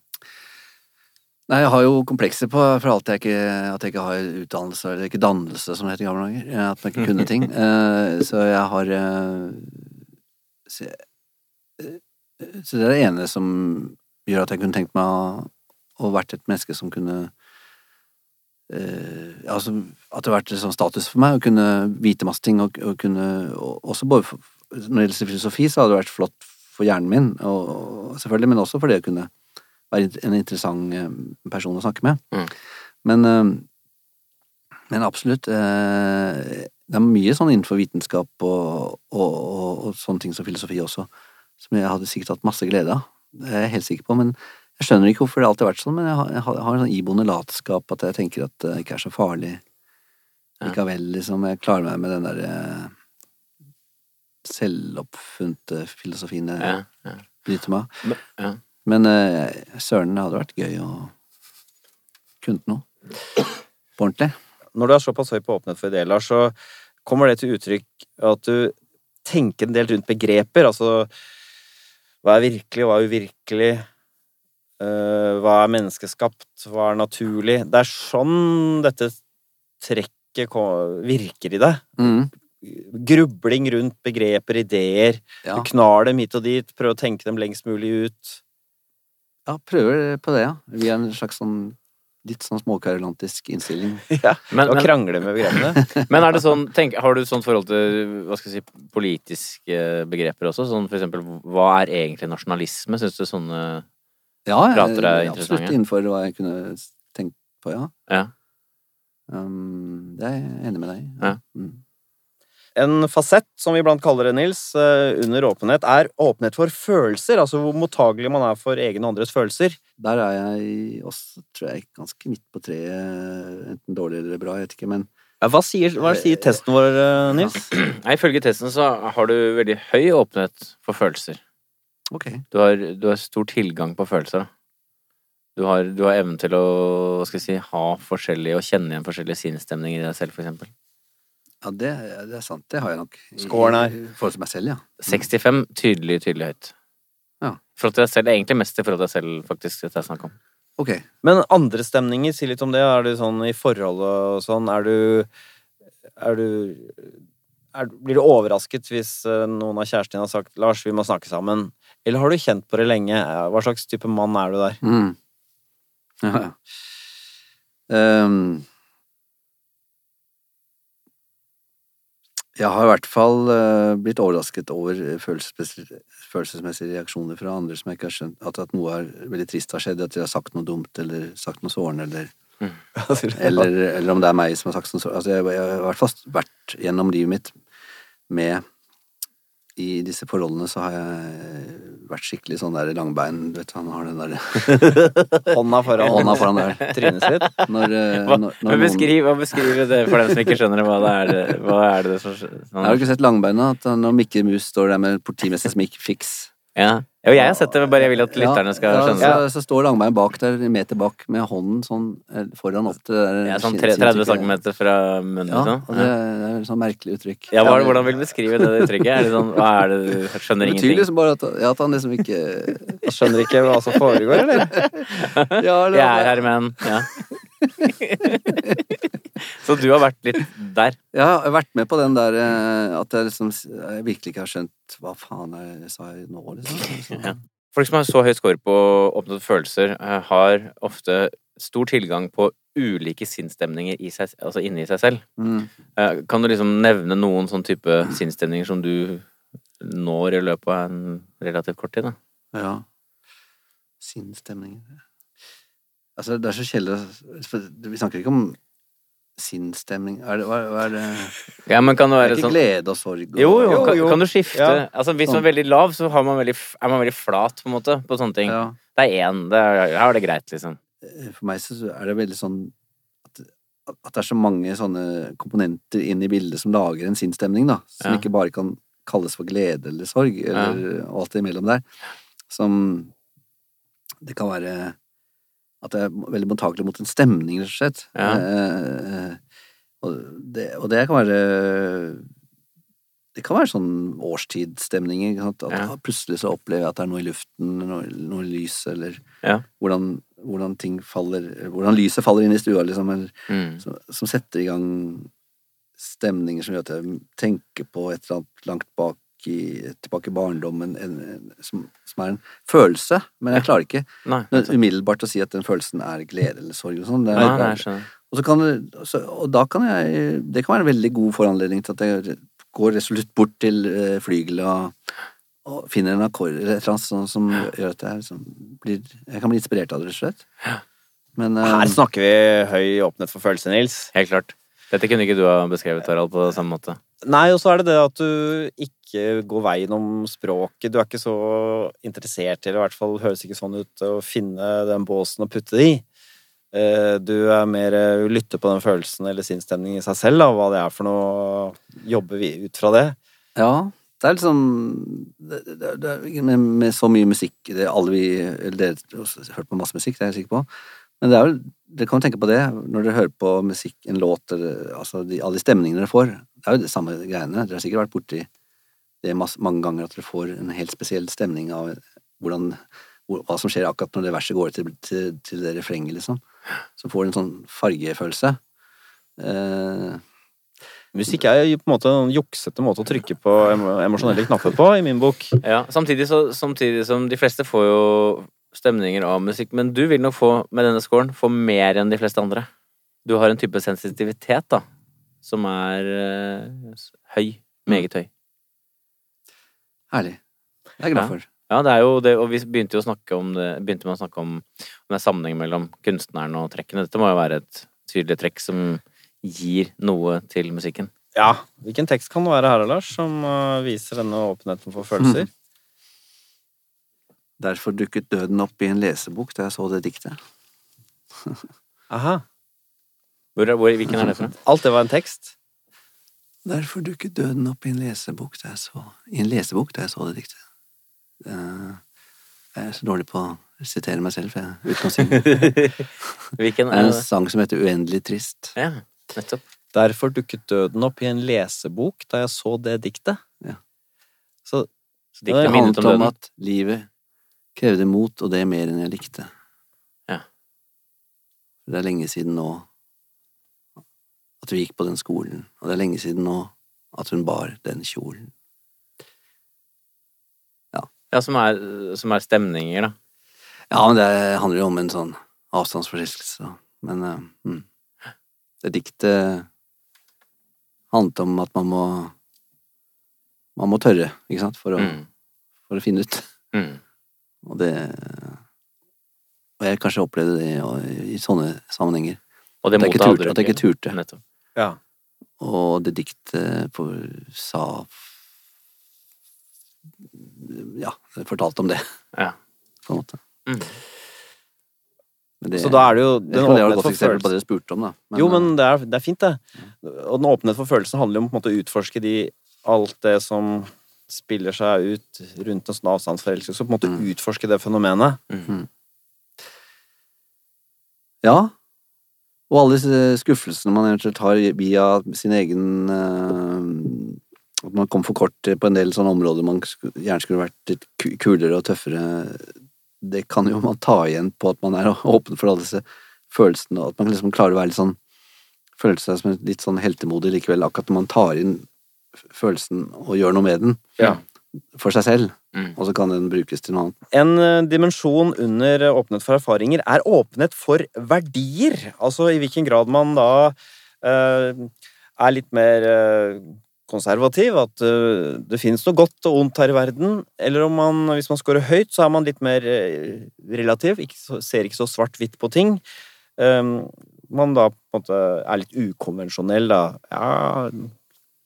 Nei, jeg har jo komplekser på for alt jeg ikke, at jeg ikke har utdannelse, eller ikke dannelse, som det heter i gamle dager. eh, At man ikke kunne ting. Uh, [LAUGHS] Så jeg har uh, Så, uh, så det er det ene som gjør at jeg kunne tenkt meg å, vært et menneske som kunne Altså at det har vært sånn status for meg å kunne vite masse ting, og, og kunne og, Også både for, når det gjelder filosofi, så hadde det vært flott for hjernen min, og, og selvfølgelig, men også for det å kunne være en interessant eh, person å snakke med. Mm. Men, eh, men absolutt eh, Det er mye sånn innenfor vitenskap og, og, og, og sånne ting som filosofi også, som jeg hadde sikkert hatt masse glede av. Det er jeg helt sikker på. Men jeg skjønner ikke hvorfor det alltid har vært sånn, men jeg har, jeg har, en sånn iboende latskap at jeg tenker at det ikke er så farlig likevel, liksom. Jeg klarer meg med den derre selvoppfunte filosofien jeg Ja, ja. bryter meg av. Ja. Men eh, søren, det hadde vært gøy å kunne noe. På ordentlig. Når du er såpass høy på åpenhet for ideer, så kommer det til uttrykk at du tenker en del rundt begreper. Altså hva er virkelig, hva er uvirkelig? Eh, hva er menneskeskapt? Hva er naturlig? Det er sånn dette trekket virker i deg. Mm. Grubling rundt begreper, ideer. Ja. Du knar dem hit og dit, prøver å tenke dem lengst mulig ut. Ja, prøver på det, ja. Via en slags sånn litt sånn småkarolantisk innstilling. [LAUGHS] Ja, Men, krangle med begrepene. [LAUGHS] men er det sånn, tenk, har du sånt forhold til hva skal jeg si, politiske begreper også? Sånn for eksempel, hva er egentlig nasjonalisme? Syns du sånne Ja, jeg, Prater er absolutt interessante. innenfor hva jeg kunne tenkt på, ja. Ja. Um, det er jeg enig med deg i. Ja. Mm. En fasett, som vi iblant kaller det, Nils, eh, under åpenhet, er åpenhet for følelser. Altså hvor mottagelig man er for egne og andres følelser. Der er jeg også, tror jeg, ganske midt på treet. Enten dårlig eller bra, jeg vet ikke, men Hva sier, hva sier testen vår, eh, Nils? [CLEARS THROAT] Nei, Ifølge testen så har du veldig høy åpenhet for følelser. ok. Du har, du har stor tilgang på følelser. Du har, du har evnen til å hva skal jeg si, ha forskjellige og kjenne igjen forskjellige sinnsstemninger i deg selv, for eksempel. Ja, det, det er sant. Det har jeg nok. Scoren er? I forhold til meg selv, ja. 65 tydelig, tydelig høyt. Ja. forhold til deg selv. Egentlig mest i forhold til deg selv, faktisk, dette er snakk om. Ok. Men andre stemninger, si litt om det. Er du sånn i forholdet og sånn, er du Er du er, Blir du overrasket hvis eh, noen av kjærestene har sagt 'Lars, vi må snakke sammen'? Eller har du kjent på det lenge? Hva slags type mann er du der? Mm. Ja, [LAUGHS] ja. Ehm, jeg har i hvert fall eh, blitt overrasket over følelsesmessige, følelsesmessige reaksjoner fra andre som jeg ikke har skjønt. At, at noe er veldig trist har skjedd, at de har sagt noe dumt eller sagt noe sårende, eller, [LAUGHS] eller, eller om det er meg som har sagt noe sårende. Altså, jeg, jeg har i hvert fall vært gjennom livet mitt med i disse forholdene så har jeg vært skikkelig sånn der langbein, du vet han har den der [LAUGHS] Hånda foran [LAUGHS] hånda foran der. trynet sitt. Når, eh, Hva, når, når beskriv, noen- beskriv, hva beskriver det for dem som ikke skjønner? Hva, det er, hva er det som sånn, Har du ikke sett Langbeina? At når Mikke Mus står der med politimester Smikk Fiks ja. Jo, jeg har sett det, bare jeg vil at lytterne skal ja, skjønne så, det. så står Langbein bak der, en meter bak, med hånden sånn eh, foran opp til der Ja, sånn 30 sinnssyke- cm fra munnen, Ja, liksom. Ja, det, det er et sånn merkelig uttrykk. Ja, hva, er hvordan vil du beskrive det uttrykket? Er det sånn, hva er det du skjønner Det betyr ingenting? liksom bare at, ja, at han liksom ikke skjønner ikke hva som foregår, eller? [LAUGHS] ja, eller- Jeg er her, men ja. [LAUGHS] Så du har vært litt der? Jeg har vært med på den der eh, at jeg liksom jeg virkelig ikke har skjønt hva faen jeg sa nå, liksom. Ja. Folk som har så høy score på oppnådde følelser, eh, har ofte stor tilgang på ulike sinnsstemninger i seg, altså inni seg selv. mm. Eh, Kan du liksom nevne noen sånn type sinnsstemninger som du når i løpet av en relativt kort tid? da? Ja. Sinnsstemninger Altså, det er så kjedelig Vi snakker ikke om sinnsstemning Er det, hva, hva er det Ja, men kan det Det er være ikke sånn glede og sorg og jo, jo, Jo, kan, jo. kan du skifte? Ja. Altså, hvis man Sånn. er veldig lav, så har man veldig, er man veldig flat, på en måte, på sånne ting. Ja. Det er én. Er, her er det greit, liksom. For meg så er det veldig sånn at, at det er så mange sånne komponenter inn i bildet som lager en sinnsstemning, da. Som Ja. ikke bare kan kalles for glede eller sorg, eller alt det imellom der. Som Det kan være at jeg er veldig mottakelig mot en stemning, rett og slett. Ja. Eh, og, det, og det kan være det kan være sånn årstidsstemninger. At. At Ja. plutselig så opplever jeg at det er noe i luften, noe, noe lys, eller Ja. hvordan, hvordan ting faller Hvordan lyset faller inn i stua, liksom, eller, Mm. som, som setter i gang stemninger som gjør at jeg tenker på et eller annet langt bak i, tilbake i barndommen, en, en, som, som er en følelse. Men jeg klarer ikke Nei. umiddelbart å si at den følelsen er glede eller sorg. Og sånn. Det er- Nei, nei, og, så kan, så, og da kan jeg Det kan være en veldig god foranledning til at jeg går resolutt bort til uh, flygelet og, og finner en akkord eller et eller annet sånn som gjør at jeg, liksom, blir, jeg kan bli inspirert av det, rett og slett. Men eh, Her snakker vi høy åpenhet for følelser, Nils. Helt klart. Dette kunne ikke du ha beskrevet, Harald, på samme måte. Nei, og så er det det at du ikke går veien om språket. Du er ikke så interessert i, eller i hvert fall høres ikke sånn ut, å finne den båsen og putte det i. Eh, Du er mer eh, lytter på den følelsen eller sinnsstemningen i seg selv, da, hva det er for noe, jobber vi ut fra det. Ja, det er liksom det, det, det, med, så mye musikk det alle vi, eller Dere har hørt på masse musikk, det er jeg sikker på. Men det er vel, dere kan jo tenke på det når dere hører på musikk, en låt, eller altså de, alle de stemningene dere får. Det er jo det samme greiene. Dere har sikkert vært borti det masse, mange ganger at dere får en helt spesiell stemning av hvordan, hva som skjer akkurat når det verset går til, til, til det refrenget, liksom. Så får du en sånn fargefølelse. Eh, Musikk er jo på en måte en juksete måte å trykke på emosjonelle knapper på, i min bok. Ja, samtidig, så, samtidig som de fleste får jo stemninger av musikk, men du vil nok få, med denne scoren, få mer enn de fleste andre. Du har en type sensitivitet, da, som er eh, høy. Meget høy. Herlig. Det er jeg glad for. Ja, det er jo det, og vi begynte jo å snakke om det, begynte med å snakke om, om den sammenhengen mellom kunstneren og trekkene. Dette må jo være et tydelig trekk som gir noe til musikken. Ja, hvilken tekst kan det være her, Lars, som eh, viser denne åpenheten for følelser? Derfor dukket døden opp i en lesebok da jeg så det diktet. [LAUGHS] Aha. Hvor, hvor, hvilken er det fra? Alt det var en tekst? Derfor dukket døden opp i en lesebok da jeg så, i en lesebok da jeg så det diktet. Eh, Jeg er så dårlig på å sitere meg selv, for jeg, uten å synge. [LAUGHS] Hvilken er det? en sang som heter Uendelig trist. Ja, nettopp. Derfor dukket døden opp i en lesebok da jeg så det diktet. Ja. Så Så Det diktet det handlet om om at livet Krevde mot, og det mer enn jeg likte. Ja. Det er lenge siden nå at hun gikk på den skolen, og det er lenge siden nå at hun bar den kjolen. Ja, som er, som er stemninger, da. Ja, men det handler jo om en sånn avstandsforelskelse. Men uh, mm. det diktet handlet om at man må Man må tørre, ikke sant, for å, Mm. for å finne ut. Mm. Og det Og jeg kanskje opplevde det i, i sånne sammenhenger. Og det motet turte. At jeg ikke turte. Nettopp. Ja. Og det diktet på, sa Ja, det fortalte om det, Ja. på en måte. Mm. Det, Så da er det jo den det åpenhet for på følelsen. det spurte om, da. Men, Jo, eh, men det er, det er fint, det. Og den åpenhet for følelsen handler jo om på en måte å utforske de, alt det som spiller seg ut rundt en sånn avstandsforelskelse, så på en måte Mm. utforske det fenomenet. Ja. Og alle disse skuffelsene man eventuelt har via sin egen eh, At man kom for kort på en del sånne områder man gjerne skulle vært litt kulere og tøffere. Det kan jo man ta igjen på at man er [LAUGHS] åpen for alle disse følelsene, og at man liksom klarer å være litt sånn Føle seg som litt sånn heltemodig likevel, akkurat når man tar inn følelsen og gjør noe med den Ja. For seg selv, Mm. og så kan den brukes til noe annet. En eh, dimensjon under eh, åpenhet for erfaringer er åpenhet for verdier. Altså i hvilken grad man da eh, er litt mer eh, konservativ, at eh, det finnes noe godt og ondt her i verden, eller om man, hvis man scorer høyt, så er man litt mer relativ, ikke ser ikke så svart-hvitt på ting. Um, man da på en måte er litt ukonvensjonell, da. Ja,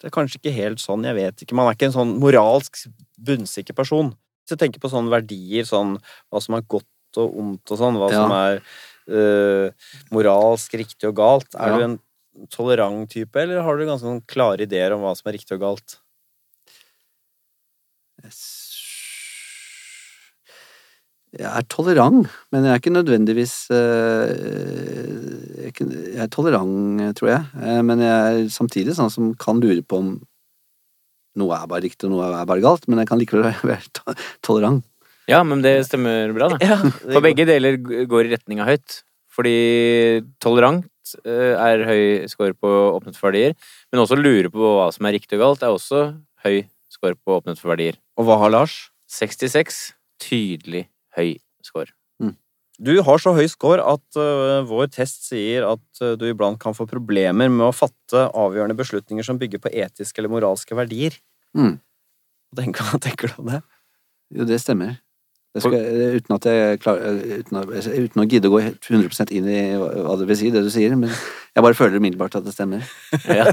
det er kanskje ikke helt sånn, jeg vet ikke. Man er ikke en sånn moralsk bunnsikker person. Hvis jeg tenker på sånne verdier, sånn hva som er godt og ondt og sånn, hva Ja. som er øh, moralsk riktig og galt, er Ja. du en tolerant type, eller har du ganske sånn klare ideer om hva som er riktig og galt? Jeg er tolerant, men jeg er ikke nødvendigvis eh, jeg, er er tolerant, tror jeg. Eh, Men jeg er samtidig sånn som kan lure på om noe er bare riktig og noe er bare galt. Men jeg kan likevel være tolerant. Ja, men det stemmer bra, [LAUGHS] det. Ja, For begge deler går i retning av høyt. Fordi tolerant eh, er høy score på åpnet for verdier, men også lure på hva som er riktig og galt, er også høy score på åpnet for verdier. Og hva har Lars? 66. Tydelig høy score. Du har så høy score at uh, vår test sier at uh, du iblant kan få problemer med å fatte avgjørende beslutninger som bygger på etiske eller moralske verdier. Mm. Hva tenker, hva tenker du om det? Jo, det stemmer. Skal, uten, at jeg klar, uten, å, uten å gidde å gå 100% inn i hva det vil si, det du sier. Men jeg bare føler umiddelbart at det stemmer. [LAUGHS] Ja.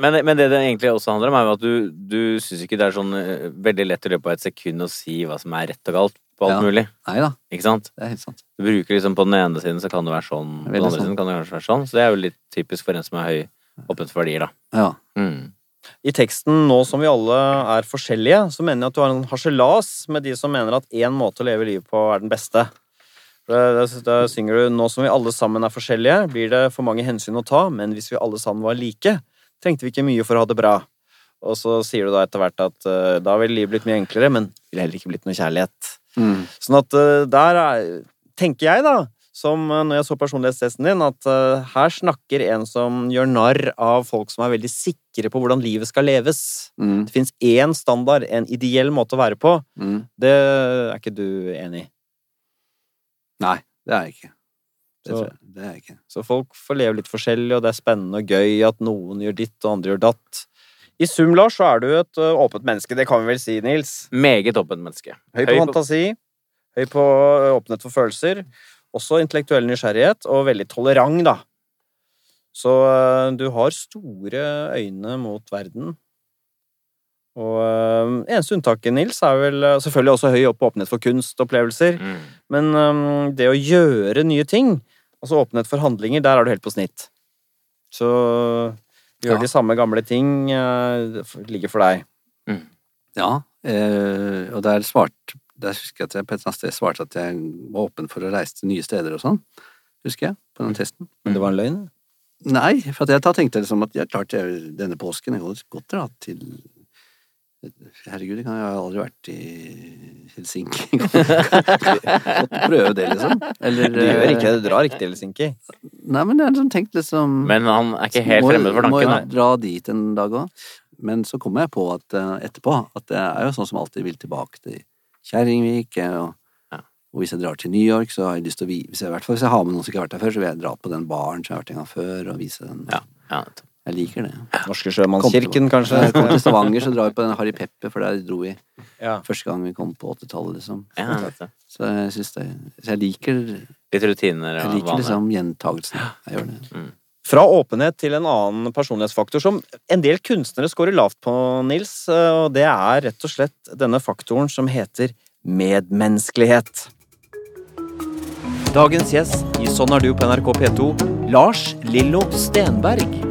men, men det det egentlig også handler om, er jo at du, du syns ikke det er sånn eh, veldig lett i løpet av et sekund å si hva som er rett og galt på alt Ja. mulig. Nei da, Ikke sant? det er helt sant. Du bruker liksom på den ene siden så kan det være sånn, på den andre sånn. siden kan det kanskje være sånn. Så det er jo litt typisk for en som er høy åpent for verdier, da. Ja. Mm. I teksten nå som vi alle er forskjellige, så mener jeg at du har en harselas med de som mener at én måte å leve livet på er den beste. Da, synger du 'Nå som vi alle sammen er forskjellige, blir det for mange hensyn å ta', men hvis vi alle sammen var like, trengte vi ikke mye for å ha det bra. Og så sier du da etter hvert at uh, da ville livet blitt mye enklere, men ville heller ikke blitt noe kjærlighet. Mm. Sånn at uh, der er, tenker jeg, da, som eh, når jeg så personlighetstesten din, at uh, her snakker en som gjør narr av folk som er veldig sikre på hvordan livet skal leves. Mm. Det fins én standard, en ideell måte å være på. Mm. Det er ikke du enig i. Nei, det er jeg ikke. Det, Så- tror jeg, det er jeg ikke. Så folk får leve litt forskjellig, og det er spennende og gøy at noen gjør ditt og andre gjør datt. I sum, Lars, så er du et åpent menneske. Det kan vi vel si, Nils. Meget åpent menneske. Høy på fantasi, høy på åpenhet for følelser, også intellektuell nysgjerrighet, og veldig tolerant, da. Så du har store øyne mot verden. Og ø, eneste unntaket, Nils, er vel selvfølgelig også høy opp åpenhet for kunstopplevelser. Mm. Men øhm, det å gjøre nye ting, altså åpenhet for handlinger, der er du helt på snitt. Så gjør Ja. de samme gamle ting øh, det ligger for deg. Ja, eh, og der svart Der husker jeg at jeg på et eller annet sted svarte at jeg var åpen for å reise til nye steder og sånn. Husker jeg, på den testen. Men det var en løgn? Nei, for at jeg tenkte liksom at ja, klart jeg, denne påsken jeg kan godt dra til Herregud, jeg har aldri vært i Helsinki. [LAUGHS] Måtte prøve det, liksom. Eller Du gjør ikke det, du drar ikke til Helsinki. Nei, men jeg har liksom tenkt liksom Men han er ikke helt fremmed for Må tanken. jo dra dit en dag òg. Men så kommer jeg på at eh, etterpå at det er jo sånn som alltid vil tilbake til Kjerringvik. eh, Og, Ja. og hvis jeg drar til New York, så har jeg lyst til å vise fall hvis jeg har med noen som ikke har vært der før, så vil jeg dra på den baren som jeg har vært en gang før, og vise den. Ja, ja. Jeg liker det. Norske sjømannskirken, kanskje? Når jeg kommer til Stavanger, så drar vi på den Harry Pepper, for der dro vi Ja. første gang vi kom på 80-tallet, liksom. ja. Så jeg syns det Så jeg liker, Litt rutiner jeg liker vaner. liksom gjentagelsen. Jeg gjør det. Fra åpenhet til en annen personlighetsfaktor som en del kunstnere scorer lavt på, Nils, eh, og det er rett og slett denne faktoren som heter medmenneskelighet. Dagens gjest i Sånn er du på NRK P2, Lars Lillo Stenberg.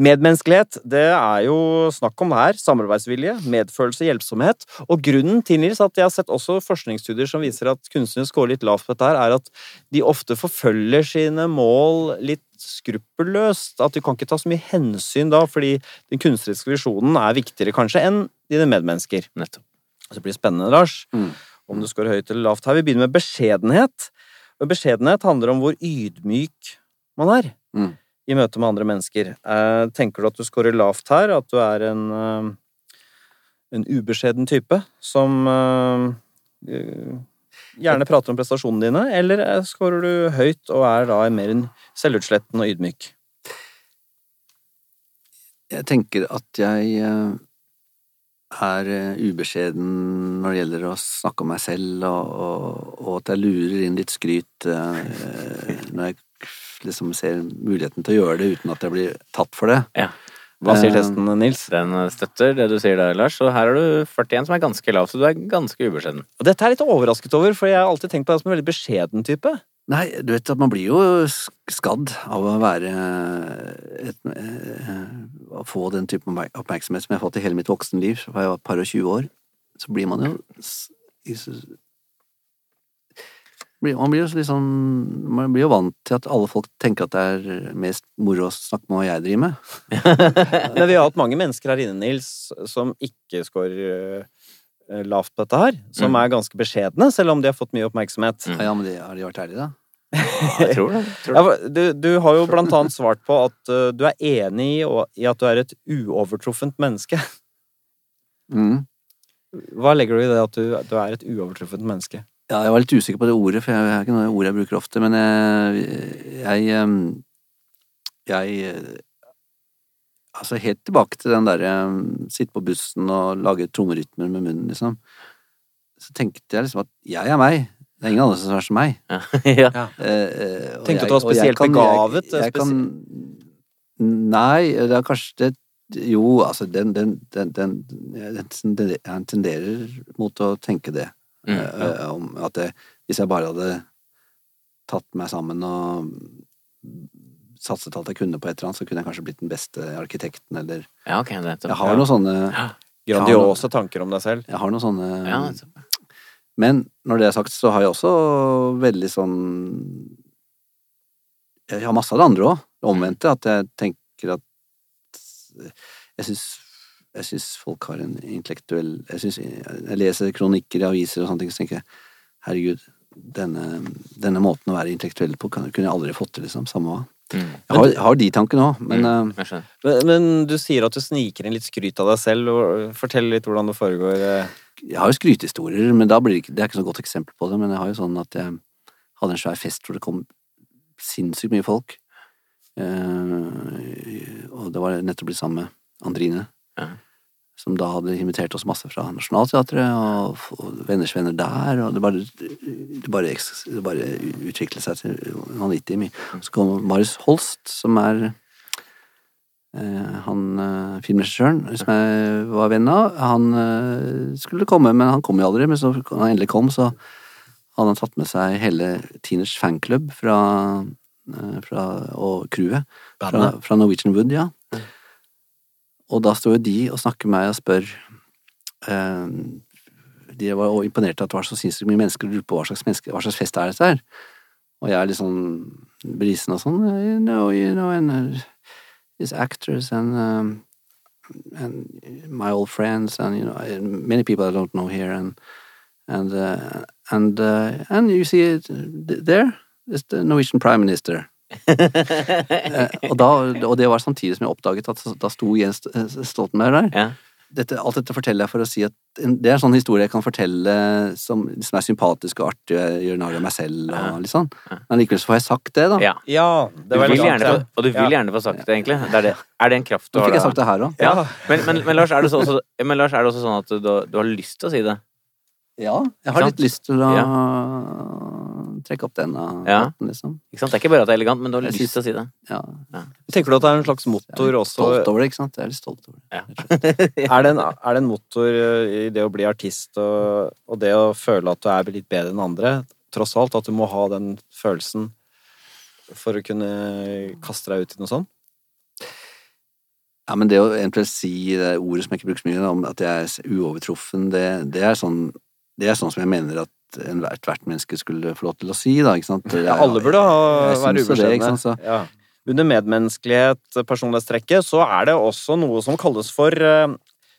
Medmenneskelighet, det er jo snakk om her. Samarbeidsvilje, medfølelse, hjelpsomhet. Og grunnen til Nils, at jeg har sett også forskningsstudier som viser at kunstnere scorer litt lavt på dette, her, er at de ofte forfølger sine mål litt skruppelløst. At du kan ikke ta så mye hensyn da, fordi den kunstneriske visjonen er viktigere kanskje enn dine medmennesker. Nettopp. Så det blir spennende, Lars, Mm. om du scorer høyt eller lavt her. Vi begynner med beskjedenhet. Og beskjedenhet handler om hvor ydmyk man er Mm. I møte med andre mennesker. Eh, tenker du at du scorer lavt her? At du er en, eh, en ubeskjeden type som eh, gjerne prater om prestasjonene dine? Eller scorer du høyt og er da mer enn selvutsletten og ydmyk? Jeg tenker at jeg er ubeskjeden når det gjelder å snakke om meg selv, og, og, og at jeg lurer inn litt skryt når jeg liksom ser muligheten til å gjøre det uten at jeg blir tatt for det. Ja. Hva sier Eh, testen, Nils? Den støtter det du sier der, Lars. Og her er du 41, som er ganske lav, så du er ganske ubeskjeden. Og dette er jeg litt overrasket over, for jeg har alltid tenkt på deg som en veldig beskjeden type. Nei, du vet at man blir jo skadd av å være et, eh, Å få den type oppmerksomhet som jeg har fått i hele mitt voksenliv fra jeg var et par og 20 år. Så blir man jo Man blir jo sånn Man blir jo vant til at alle folk tenker at det er mest moro å snakke med hva jeg driver med. [LAUGHS] Men vi har hatt mange mennesker her inne, Nils, som ikke scorer eh, lavt på dette her. Som Mm. er ganske beskjedne, selv om de har fått mye oppmerksomhet. Mm. Ja, men de, har de vært ærlige, da? [LAUGHS] Ja, jeg tror det. Tror det. du, du har jo blant annet svart på at eh, du er enig i, i at du er et uovertruffent menneske. Mm. Hva legger du i det at du, du er et uovertruffent menneske? Ja, jeg var litt usikker på det ordet, for jeg det er ikke noe ord jeg bruker ofte, men jeg, jeg, ehm, jeg eh, Altså, helt tilbake til den derre sitte på bussen og lage trommerytmer med munnen, liksom. Så tenkte jeg liksom at jeg er meg. Det er ingen andre som er som meg. Ja. [LAUGHS] ja. Eh, tenkte du jeg- du var spesielt kan- begavet, Jeg, jeg kan Nei, det er kanskje det Jo, altså, den, den, den, den Jeg jeg tenderer mot å tenke det. Mm, Eh, eh, om at det, hvis jeg bare hadde tatt meg sammen og satset alt jeg kunne på et eller annet, så kunne jeg kanskje blitt den beste arkitekten, eller ja, okay. Jeg har noen sånne Grandiose tanker om deg selv. Jeg har noen sånne Ja. Men når det er sagt, så har jeg også veldig sånn Jeg har masse av det andre òg. Det omvendte. At jeg tenker at Jeg syns jeg syns folk har en intellektuell Jeg, synes, jeg leser kronikker i aviser og sånne ting, så tenker jeg herregud, denne, denne måten å være intellektuell på kunne jeg aldri fått til, liksom. Samme hva. Mm. Jeg har, har de tankene òg, men Mm, uh. Men, men du sier at du sniker inn litt skryt av deg selv. og Fortell litt hvordan det foregår. eh. Jeg har jo skrytehistorier, men da blir det ikke, det er ikke så godt eksempel på det. Men jeg har jo sånn at jeg hadde en svær fest hvor det kom sinnssykt mye folk. Uh, og det var nettopp blitt sammen med Andrine, Ja. Som da hadde invitert oss masse fra Nationaltheatret, og, venners venner der, og det bare, det bare, det bare utviklet seg til vanvittig mye. Så kom Marius Holst, som er eh, han eh, filmregissøren som jeg var venn av, han eh, skulle komme, men han kom jo aldri. Men så han endelig kom, så hadde han tatt med seg hele Teeners fanklubb fra, eh, fra og crewet fra, fra Norwegian Wood, ja. Og da står jo de og snakker med meg og spør eh, De var imponert over at det var så sinnssykt mye mennesker og lurte på hva slags, menneske, hva slags fest er dette her. Og jeg er litt sånn brisen og sånn. You know, you know, and uh, these actors and um, and my old friends and you know many people I don't know here and and uh, and uh, and you see it there is the Norwegian prime minister. Eh, og, da, og det var samtidig som jeg oppdaget at da sto Jens Stoltenberg der. Ja. Dette, alt dette forteller jeg for å si at det er en sånn historie jeg kan fortelle som, som er sympatisk og artig, og jeg gjør narr av meg selv og litt sånn. Men likevel så får jeg sagt det, da. ja. Ja, det var vil gjerne sant, og du vil Ja. gjerne få sagt det, egentlig. Det er, det. er det en kraft du Nå fikk jeg sagt det her òg. Ja. Men, men, men, Lars, er det også, men Lars, er det også sånn at du, du har lyst til å si det? Ja, jeg har litt lyst til å Ja. Trekke opp denne Ja. den, liksom. Ikke sant? Det er ikke bare at det er elegant, men du har Jeg lyst til å si det. Ja. Tenker du at det er en slags Jeg motor er også stolt over det, ikke sant. Jeg er litt stolt over det. Ja. og [LAUGHS] [LAUGHS] er det, en, er det en motor eh, i det å bli artist og, og det å føle at du er litt bedre enn andre? Tross alt at du må ha den følelsen for å kunne kaste deg ut i noe sånt? Ja, men det å eventuelt si det ordet som jeg ikke bruker så mye, om at jeg er uovertruffen, det, det, er sånn, det er sånn som jeg mener at ethvert menneske skulle få lov til å si, da, ikke sant. Ja, alle burde ha, være ubeskjedne. Ja. Under medmenneskelighet, personlighetstrekket, så er det også noe som kalles for uh,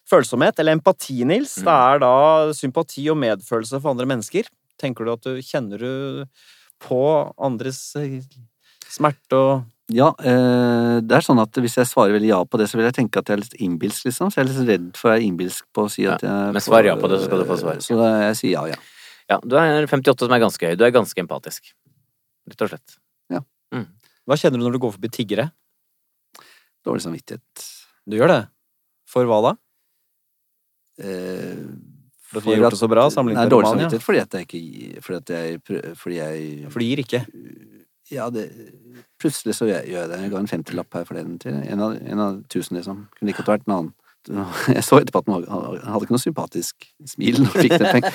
følsomhet, eller empati, Nils. Mm. Det er da sympati og medfølelse for andre mennesker. Tenker du at du kjenner du på andres eh, smerte og Ja, eh, det er sånn at hvis jeg svarer veldig ja på det, så vil jeg tenke at jeg er litt innbilsk, liksom. Så jeg er litt redd for å være innbilsk på å si at jeg men svar ja på det, så skal du få svar. Så jeg sier ja, ja. Ja, du er 58 som er ganske høy. Du er ganske empatisk. Rett og slett. Ja. Hva kjenner du når du går forbi tiggere? Dårlig samvittighet. Du gjør det? For hva da? Eh, For at vi har gjort det så bra sammenlignet med dårlig Romania? samvittighet fordi at jeg ikke Fordi at jeg Fordi jeg For gir ikke. Ja, det Plutselig så gjør jeg det. Jeg ga en 50-lapp her forleden til en av, en av tusen, liksom. Kunne ikke vært en annen. [LAUGHS] Jeg så etterpå at han hadde- ikke noe sympatisk smil når han fikk den pengen.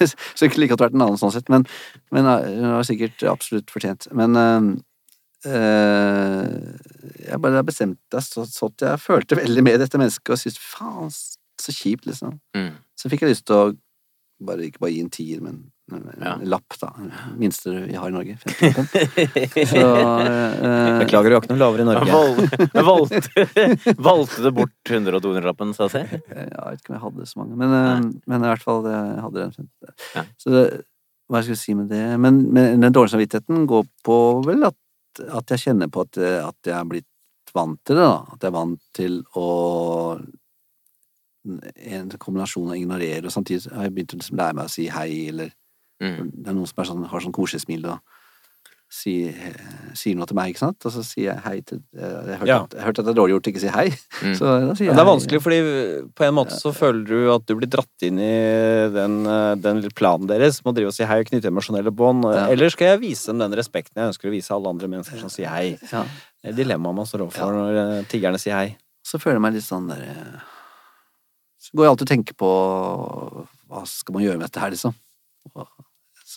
[LAUGHS] så det kunne like godt vært en annen sånn sett. Men, men uh, hun var sikkert absolutt fortjent. Men uh, jeg bare bestemte meg så, sånn at jeg følte veldig med dette mennesket og syntes faen, så kjipt, liksom. Mm. Så fikk jeg lyst til å bare, ikke bare gi en tier, men en, en Ja. lapp, da. Minste vi har i Norge. 50 Så eh, Beklager, du har ikke noe lavere i Norge. Valg, [LAUGHS] valgte, valgte du bort 100- og 200-lappen, sa jeg? Jeg vet ikke om jeg hadde så mange, men, eh, men i hvert fall jeg hadde den. Ja. Så det, hva skal jeg si med det? Men, men den dårlige samvittigheten går på vel at, at jeg kjenner på at, at jeg er blitt vant til det, da. At jeg er vant til å En kombinasjon av å ignorere, og samtidig har jeg begynt å liksom lære meg å si hei, eller Mm. Det er noen som er sånn, har sånn koselig smil og sier, sier noe til meg, ikke sant? Og så sier jeg hei til Jeg har hørt, Ja. at, jeg hørte at det er dårlig gjort å ikke si hei, Mm. så da sier jeg det er hei. vanskelig, fordi på en måte så føler du at du blir dratt inn i den, eh, den planen deres med å drive og si hei og knytte emosjonelle bånd. Ja. Eller skal jeg vise dem den respekten jeg ønsker å vise alle andre mennesker som sier hei? Ja. Det er dilemmaet man står overfor Ja. når eh, tiggerne sier hei. Så føler jeg meg litt sånn der eh, Så går jeg alltid og tenker på hva skal man gjøre med dette her, liksom.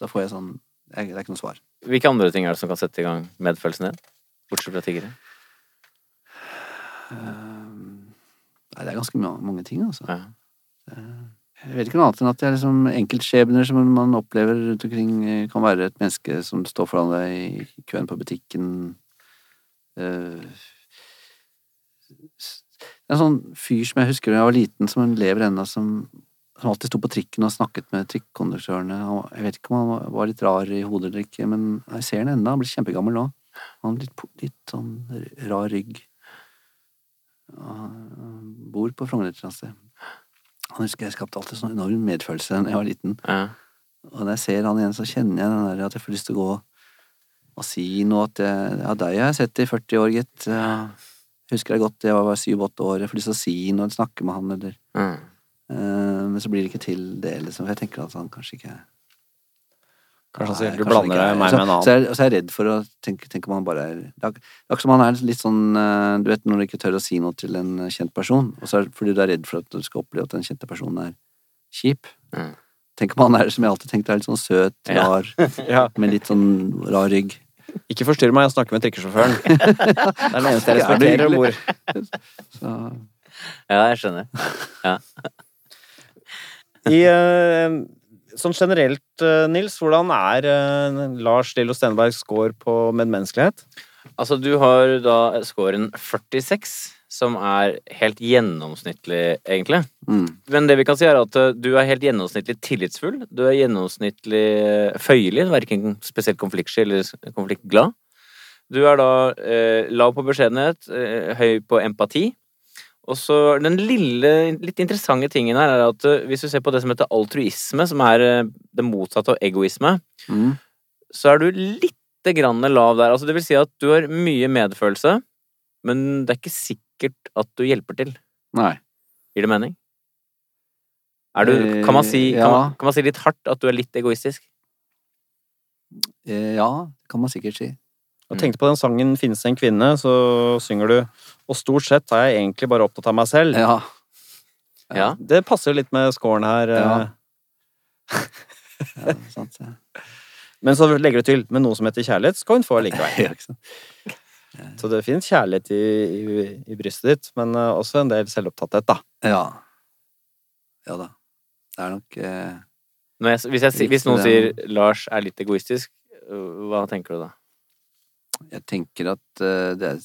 Så får jeg sånn jeg, Det er ikke noe svar. Hvilke andre ting er det som kan sette i gang medfølelsen din? Bortsett fra tiggere. Uh, Nei, det er ganske ma- mange ting, altså. Ja. Jeg vet ikke noe annet enn at det er liksom enkeltskjebner som man opplever rundt omkring. Det Kan være et menneske som står foran deg i køen på butikken. Uh, Det er en sånn fyr som jeg husker da jeg var liten, som lever ennå, som, som alltid sto på trikken og snakket med trikkonduktørene. Jeg vet ikke om han var- litt rar i hodet eller ikke, men jeg ser han ennå. Han blir kjempegammel nå. Han har litt, litt sånn rar rygg. Han bor på Frogner et sted. Han husker jeg skapte alltid sånn enorm medfølelse da jeg var liten. Ja. Og når jeg ser han igjen, så kjenner jeg den der at jeg får lyst til å gå og si noe at jeg, Ja, deg har jeg sett i 40 år, gitt. Jeg husker jeg godt, jeg var syv-åtte år. Jeg får lyst til å si noe, snakke med han, eller Mm. Eh, Men så blir det ikke til det, liksom. For jeg tenker at han kanskje ikke Kanskje han sier du blander er- deg meg så, med en Så annen. er, så er jeg redd for å tenke, tenke om han bare er Det er er akkurat som han er litt sånn eh, Du vet når du ikke tør å si noe til en kjent person, og så er, fordi du er redd for at du skal oppleve at den kjente personen er kjip. Mm. Tenk om han er, som jeg alltid tenkte, er litt sånn søt, Ja. rar, [LAUGHS] Ja. med litt sånn rar rygg. Ikke forstyrr meg, jeg snakker med trikkesjåføren. [LAUGHS] Det er den eneste jeg Ja, er respekterer. om bord. [LAUGHS] Ja, jeg skjønner. I, eh, sånn generelt, eh, Nils, hvordan er eh, Lars Lillo Stenbergs score på medmenneskelighet? Altså, du har da scoren 46, som er helt gjennomsnittlig, egentlig. Mm. Men det vi kan si, er at du er helt gjennomsnittlig tillitsfull. Du er gjennomsnittlig føyelig, verken spesielt konfliktsky eller konfliktglad. Du er da eh, lav på beskjedenhet, eh, høy på empati. Og så Den lille, litt interessante tingen her er at eh, hvis du ser på det som heter altruisme, som er eh, det motsatte av egoisme, Mm. så er du lite grann lav der. Altså, det vil si at du har mye medfølelse, men det er ikke sikkert at du hjelper til. Nei. Gir det mening? Du, Eh, kan, man si, kan, man, kan man si litt hardt at du er litt egoistisk? Ja, det kan man sikkert si. Jeg tenkte på den sangen 'Finnes en kvinne', så synger du Og stort sett er jeg egentlig bare opptatt av meg selv. Ja. Ja. Det passer jo litt med scoren her. eh. Ja. ja sant, ja. [LAUGHS] Men så legger du til 'med noe som heter kjærlighet', skal hun få likevel. [LAUGHS] Ja. Så det finnes kjærlighet i, i, i brystet ditt, men eh, også en del selvopptatthet, da. Ja. Ja da. Det er nok eh, Når jeg, hvis, jeg, hvis noen sier 'Lars er litt egoistisk', øh, hva tenker du da? Jeg tenker at eh, det er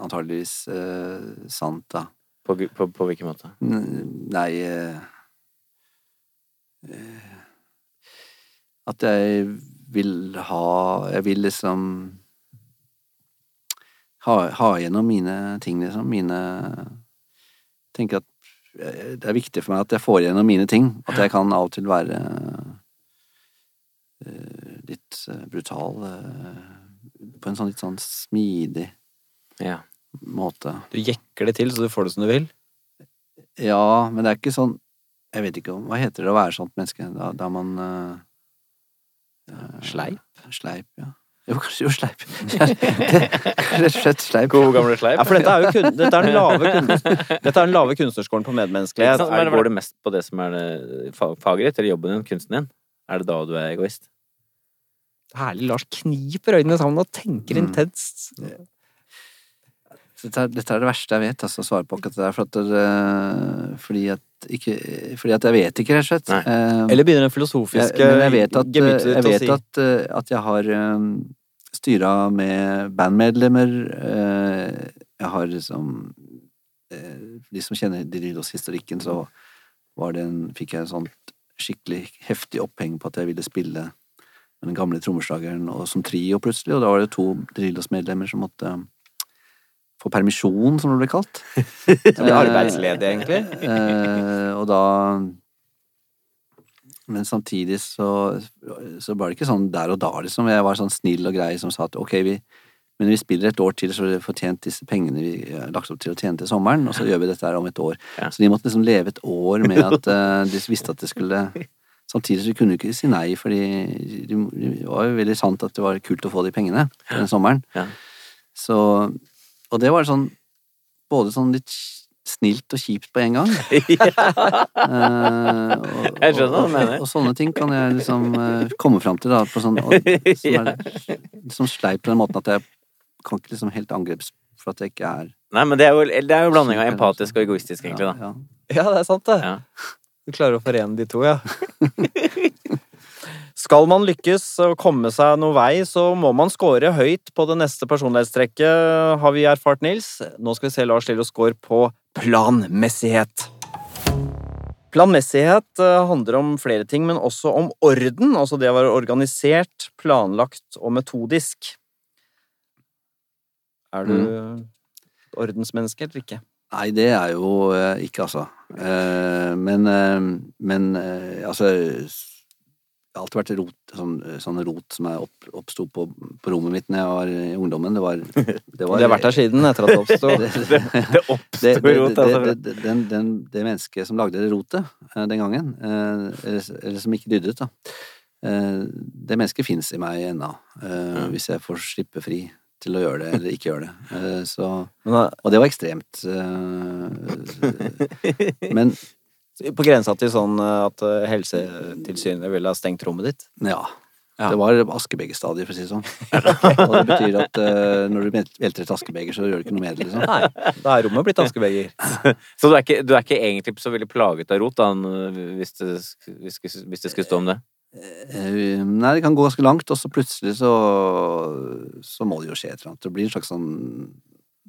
antageligvis eh, sant, da. På, på, på hvilken måte? Nei eh, At jeg vil ha Jeg vil liksom ha, ha gjennom mine ting, liksom. Mine Tenker at det er viktig for meg at jeg får gjennom mine ting. At jeg kan av og til være litt brutal på en sånn litt sånn smidig Ja. måte. Du jekker det til så du får det som du vil. Ja, men det er ikke sånn Jeg vet ikke om Hva heter det å være sånt menneske? Da, da man eh, Sleip? Sleip, ja. Jo, kanskje jo sleip. [LAUGHS] Rett og slett sleip. God gamle sleip. Ja, for dette er jo kun, dette er den lave, kunst, [LAUGHS] dette er lave kunstnerskolen på medmenneskelighet. sant? Men går det mest på det som er faget ditt, eller jobben din, kunsten din? Er det da du er egoist? Herlig, Lars kniper øynene sammen og tenker Mm. intenst. Dette er, dette er det verste jeg vet, altså, å svare på akkurat det der. For at det, fordi, at ikke, fordi at jeg vet ikke, rett og slett. Eh, Eller begynner den jeg, filosofiske men jeg vet at, gemyttet jeg ditt å vet si at, eh, at jeg har um, styra med bandmedlemmer. Uh, jeg har liksom uh, de som kjenner Drillos-historikken, så var det en, fikk jeg en sånn skikkelig heftig oppheng på at jeg ville spille med den gamle trommeslageren og som trio plutselig, og da var det to Drillos-medlemmer som måtte få permisjon, som det ble kalt. [LAUGHS] som ble arbeidsledig, egentlig. [LAUGHS] Eh, og da Men samtidig så, så var det ikke sånn der og da, liksom. Jeg var sånn snill og grei som sa at ok, vi men vi spiller et år til, så vi får tjent disse pengene vi har lagt opp til å tjene til sommeren, og så gjør vi dette her om et år. Ja. Så de måtte liksom leve et år med at uh, de visste at det skulle Samtidig så kunne du ikke si nei, fordi det var jo veldig sant at det var kult å få de pengene den sommeren. Ja. Så Og det var sånn både sånn litt snilt og kjipt på en gang. uh, [LAUGHS] og, Jeg skjønner hva du mener. og, og sånne ting kan jeg liksom uh, komme fram til, da, på sånn og, [LAUGHS] som er liksom sleip på den måten at jeg kan ikke liksom helt angrips for at jeg ikke er Nei, men det er jo, det er jo blanding av empatisk og egoistisk, egentlig, da. Ja, Ja, det er sant, det. Ja. Du klarer å forene de to, ja. [LAUGHS] Skal man lykkes og komme seg noe vei, så må man score høyt på det neste personlighetstrekket, har vi erfart, Nils. Nå skal vi se Lars Lillo score på planmessighet. Planmessighet eh, handler om flere ting, men også om orden, altså det å være organisert, planlagt og metodisk. Er du ordensmenneske eller ikke? Nei, det er jo eh, ikke, altså. Eh, men eh, men altså Det har alltid vært rot, sånn, sånn rot som jeg opp, oppsto på, på rommet mitt når jeg var i ungdommen. Det var, det var [LAUGHS] Det har vært der siden etter at det oppsto. [LAUGHS] det, Det det, oppstår rot, det, altså. det, den, den, det mennesket som lagde det rotet den gangen, eller, eller som ikke ryddet, da, eh, det mennesket fins i meg ennå, hvis jeg får slippe fri til å gjøre det eller ikke gjøre det. Eh, så, og det var ekstremt. eh, men [LAUGHS] På grensa til sånn eh, at Helsetilsynet ville ha stengt rommet ditt? ja. Ja. Det var Askebeger-stadiet, for å si det sånn. [LAUGHS] og det betyr at når du velter et askebeger, så gjør du ikke noe med det, liksom. Nei, da er rommet blitt askebeger. [LAUGHS] Så du er, ikke, du er ikke egentlig så veldig plaget av rot, da, hvis, det- hvis det skulle stå om det? Eh, Nei, det kan gå ganske langt, og så plutselig så, så må det jo skje et eller annet. Det blir en slags sånn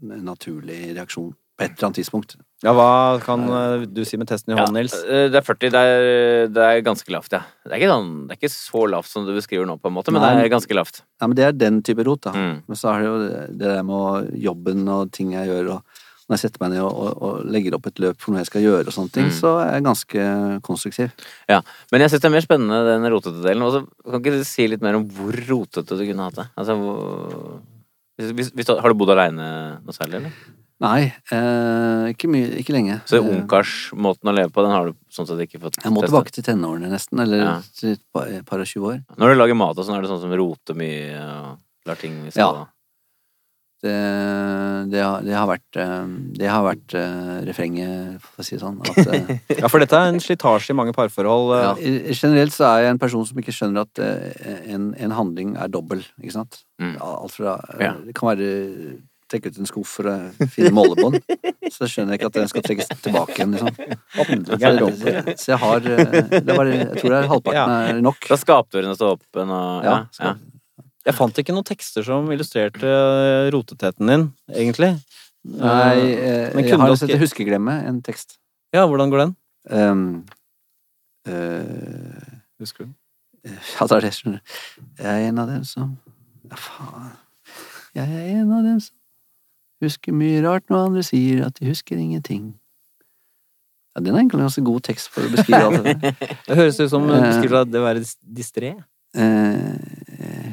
naturlig reaksjon På et eller annet tidspunkt. Ja, hva kan eh, du si med testen i Ja, Nils? eh, det er 40. Det er, det er ganske lavt, ja. Det er, ikke sånn, det er ikke så lavt som du beskriver nå, på en måte, men Nei. det er ganske lavt. Ja, men det er den type rot, da. Mm. Men så er det jo det det der med jobben og ting jeg gjør, og når jeg setter meg ned og, og, og legger opp et løp for noe jeg skal gjøre og sånne ting, Mm. så er jeg ganske konstruktiv. Ja, Men jeg syns det er mer spennende den rotete delen. Også, kan ikke du si litt mer om hvor rotete du kunne hatt det? Altså, hvor... hvis, hvis, har du bodd aleine noe særlig, eller? Nei, eh, ikke mye, ikke lenge. Så Eh, ungkarsmåten å leve på, den har du sånn sett ikke fått Jeg må testet? tilbake til tenårene nesten, eller Ja. et par og tjue år. Når du lager mat og sånn, er det sånn som roter mye og lar ting stå? Ja. Det, det, har, det har vært, eh, det har vært eh, refrenget, for å si det sånn. At, eh, [LAUGHS] Ja, for dette er en slitasje i mange parforhold. eh. ja, generelt så er jeg en person som ikke skjønner at eh, en, en handling er dobbel, ikke sant? Mm. Alt fra Ja. Det kan være trekke ut en skuff for å finne målebånd, [LAUGHS] så skjønner jeg ikke at den skal trekkes tilbake igjen, liksom. Så, så jeg har eh, det var, Jeg tror det er halvparten er nok. Da skapdørene står åpen og Ja. Ja, ja. Jeg fant ikke noen tekster som illustrerte eh, roteteten din, egentlig. Nei, eh, Men jeg har sett Huskeglemme, en tekst. Ja, hvordan går den? Um, uh, Husker du? Ja, det er det, skjønner du. Jeg er en av dem som Ja, faen. Jeg er en av dem som husker mye rart når andre sier at de husker ingenting. Ja, Den er egentlig en ganske god tekst for å beskrive alt det der. [LAUGHS] Det høres ut som du beskriver deg det å være dis- distré. Eh, jeg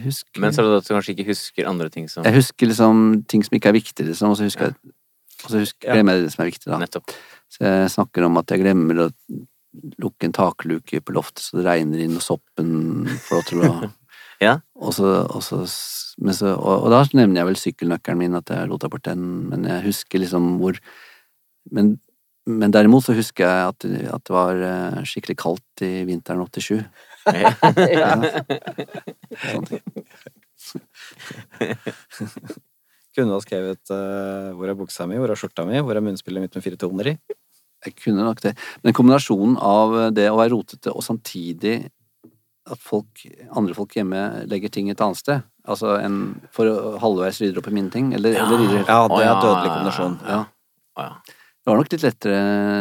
husker Men så er det at du kanskje ikke husker andre ting som Jeg husker liksom ting som ikke er viktig, liksom, og så husker jeg Og så husker, glemmer jeg det som er viktig, da. Nettopp. Så jeg snakker om at jeg glemmer å lukke en takluke på loftet så det regner inn, og soppen får lov til å [LAUGHS] Ja. Og så, og, så, men så og, og da nevner jeg vel sykkelnøkkelen min, at jeg rota bort den, men jeg husker liksom hvor Men, men derimot så husker jeg at, at det var eh, skikkelig kaldt i vinteren 87. Ja. Kunne du ha skrevet uh, 'Hvor er buksa mi? Hvor er skjorta mi? Hvor er munnspillet mitt med fire toner i?' Jeg kunne nok det. Men kombinasjonen av det å være rotete og samtidig at folk, andre folk hjemme legger ting et annet sted, altså en, for å halvveis rydder opp i mine ting, eller, eller rydder Ja, det er en dødelig kombinasjon. Ja. Ja. Det var nok litt lettere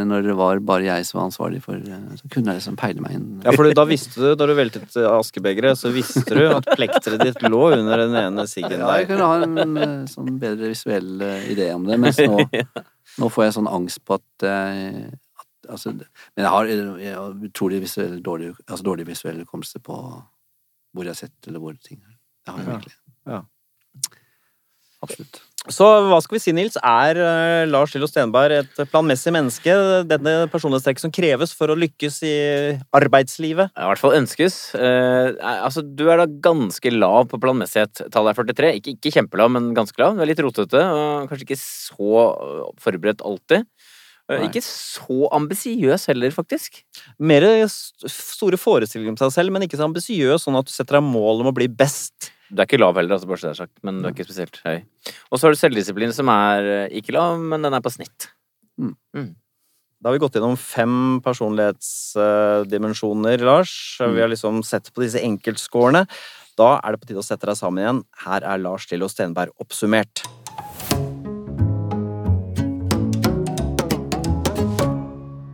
når det var bare jeg som var ansvarlig for eh, Så kunne jeg liksom peile meg inn. Ja, for da visste du, da du veltet eh, askebegeret, så visste du at plekteret ditt lå under den ene siggen Ja, jeg der. kunne ha en eh, sånn bedre visuell idé om det, mens nå, [LAUGHS] nå får jeg sånn angst på at, at altså, Men jeg har, jeg har utrolig visuell, dårlig, altså dårlig visuell hukommelse på hvor jeg har sett, eller hvor ting er. Det har jeg Ja. virkelig. Ja. Absolutt. Så hva skal vi si, Nils? Er eh, Lars Lillo Stenberg et planmessig menneske? Denne personlighetstrekket som kreves for å lykkes i arbeidslivet? I hvert fall ønskes. Eh, altså, du er da ganske lav på planmessighet. Tallet er 43. Ikke, ikke kjempelav, men ganske lav. Du er litt rotete, og kanskje ikke så forberedt alltid. Eh, Nei. Ikke så ambisiøs heller, faktisk. Mer store forestillinger om seg selv, men ikke så ambisiøs, sånn at du setter deg mål om å bli best. Du er ikke lav heller, altså bare så det er sagt, men du er ikke spesielt høy. Og så har du selvdisiplin, som er eh, ikke lav, men den er på snitt. Da har vi gått gjennom fem personlighetsdimensjoner, Lars. Vi har liksom sett på disse enkeltskårene. Da er det på tide å sette deg sammen igjen. Her er Lars Lillo Stenberg oppsummert.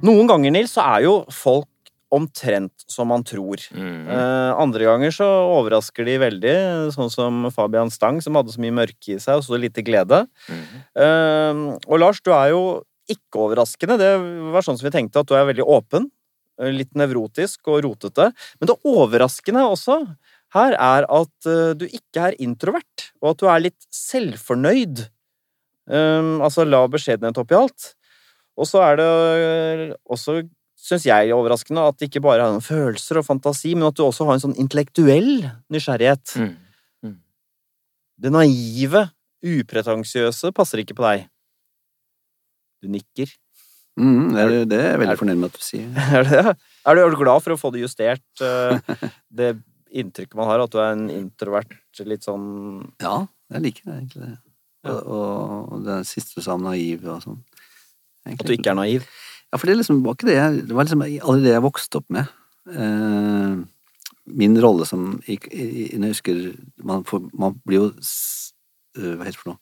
Noen ganger, Nils, så er jo folk omtrent som man tror. Mm. Uh, andre ganger så overrasker de veldig, sånn som Fabian Stang, som hadde så mye mørke i seg og så lite glede. Mm. Uh, og Lars, du er jo ikke overraskende. Det var sånn som vi tenkte, at du er veldig åpen. eh, Litt nevrotisk og rotete. Men det overraskende også her er at du ikke er introvert, og at du er litt selvfornøyd. Um, altså la beskjedenhet oppi alt. Og så er det også, syns jeg, overraskende at det ikke bare er noen følelser og fantasi, men at du også har en sånn intellektuell nysgjerrighet. Mm. Det naive, upretensiøse passer ikke på deg. Du nikker. Mm, det, er, det er jeg veldig fornøyd med at du sier. [LAUGHS] Er, det, er, du, er du glad for å få det justert, eh, det inntrykket man har, at du er en introvert, litt sånn Ja, jeg liker det egentlig. Og, og, og det siste du sa om naiv og sånn. At du ikke er naiv? Ja, for det liksom, var ikke det jeg- Det var liksom aldri det jeg vokste opp med. Eh, min rolle som i, i, jeg husker Man, får, man blir jo eh, Hva heter det for noe?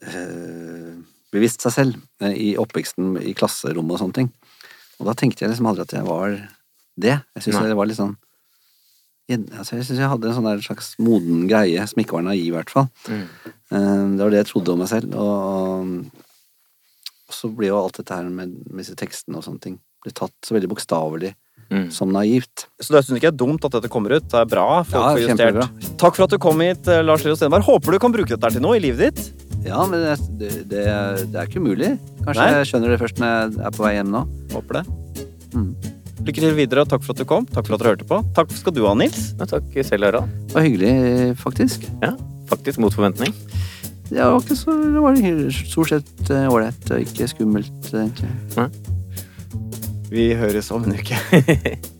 Eh, bevisst seg selv eh, i oppveksten, i klasserommet og sånne ting. Og da tenkte jeg liksom aldri at jeg var det. Jeg syns jeg var litt sånn altså Jeg syns jeg hadde en sånn slags moden greie som ikke var naiv, i hvert fall. Mm. Eh, Det var det jeg trodde om meg selv. Og, og så blir jo alt dette her med, med disse tekstene og sånne ting blir tatt så veldig bokstavelig Mm. som naivt. Så det syns ikke det er dumt at dette kommer ut. Det er bra. Folk Ja, får justert. Takk for at du kom hit, eh, Lars Leo Stenberg. Håper du kan bruke dette til noe i livet ditt. Ja, men det, det, det, det er ikke umulig. Kanskje Nei. jeg skjønner det først når jeg er på vei hjem nå. Håper det. Mm. Lykke til videre, og takk for at du kom. Takk for at dere hørte på. Takk skal du ha, Nils. Ja, takk selv, Harald. Det var hyggelig, faktisk. Ja, faktisk mot forventning. Det var, ikke så, det var stort sett eh, ålreit og ikke skummelt, egentlig. Vi høres om en uke. [LAUGHS]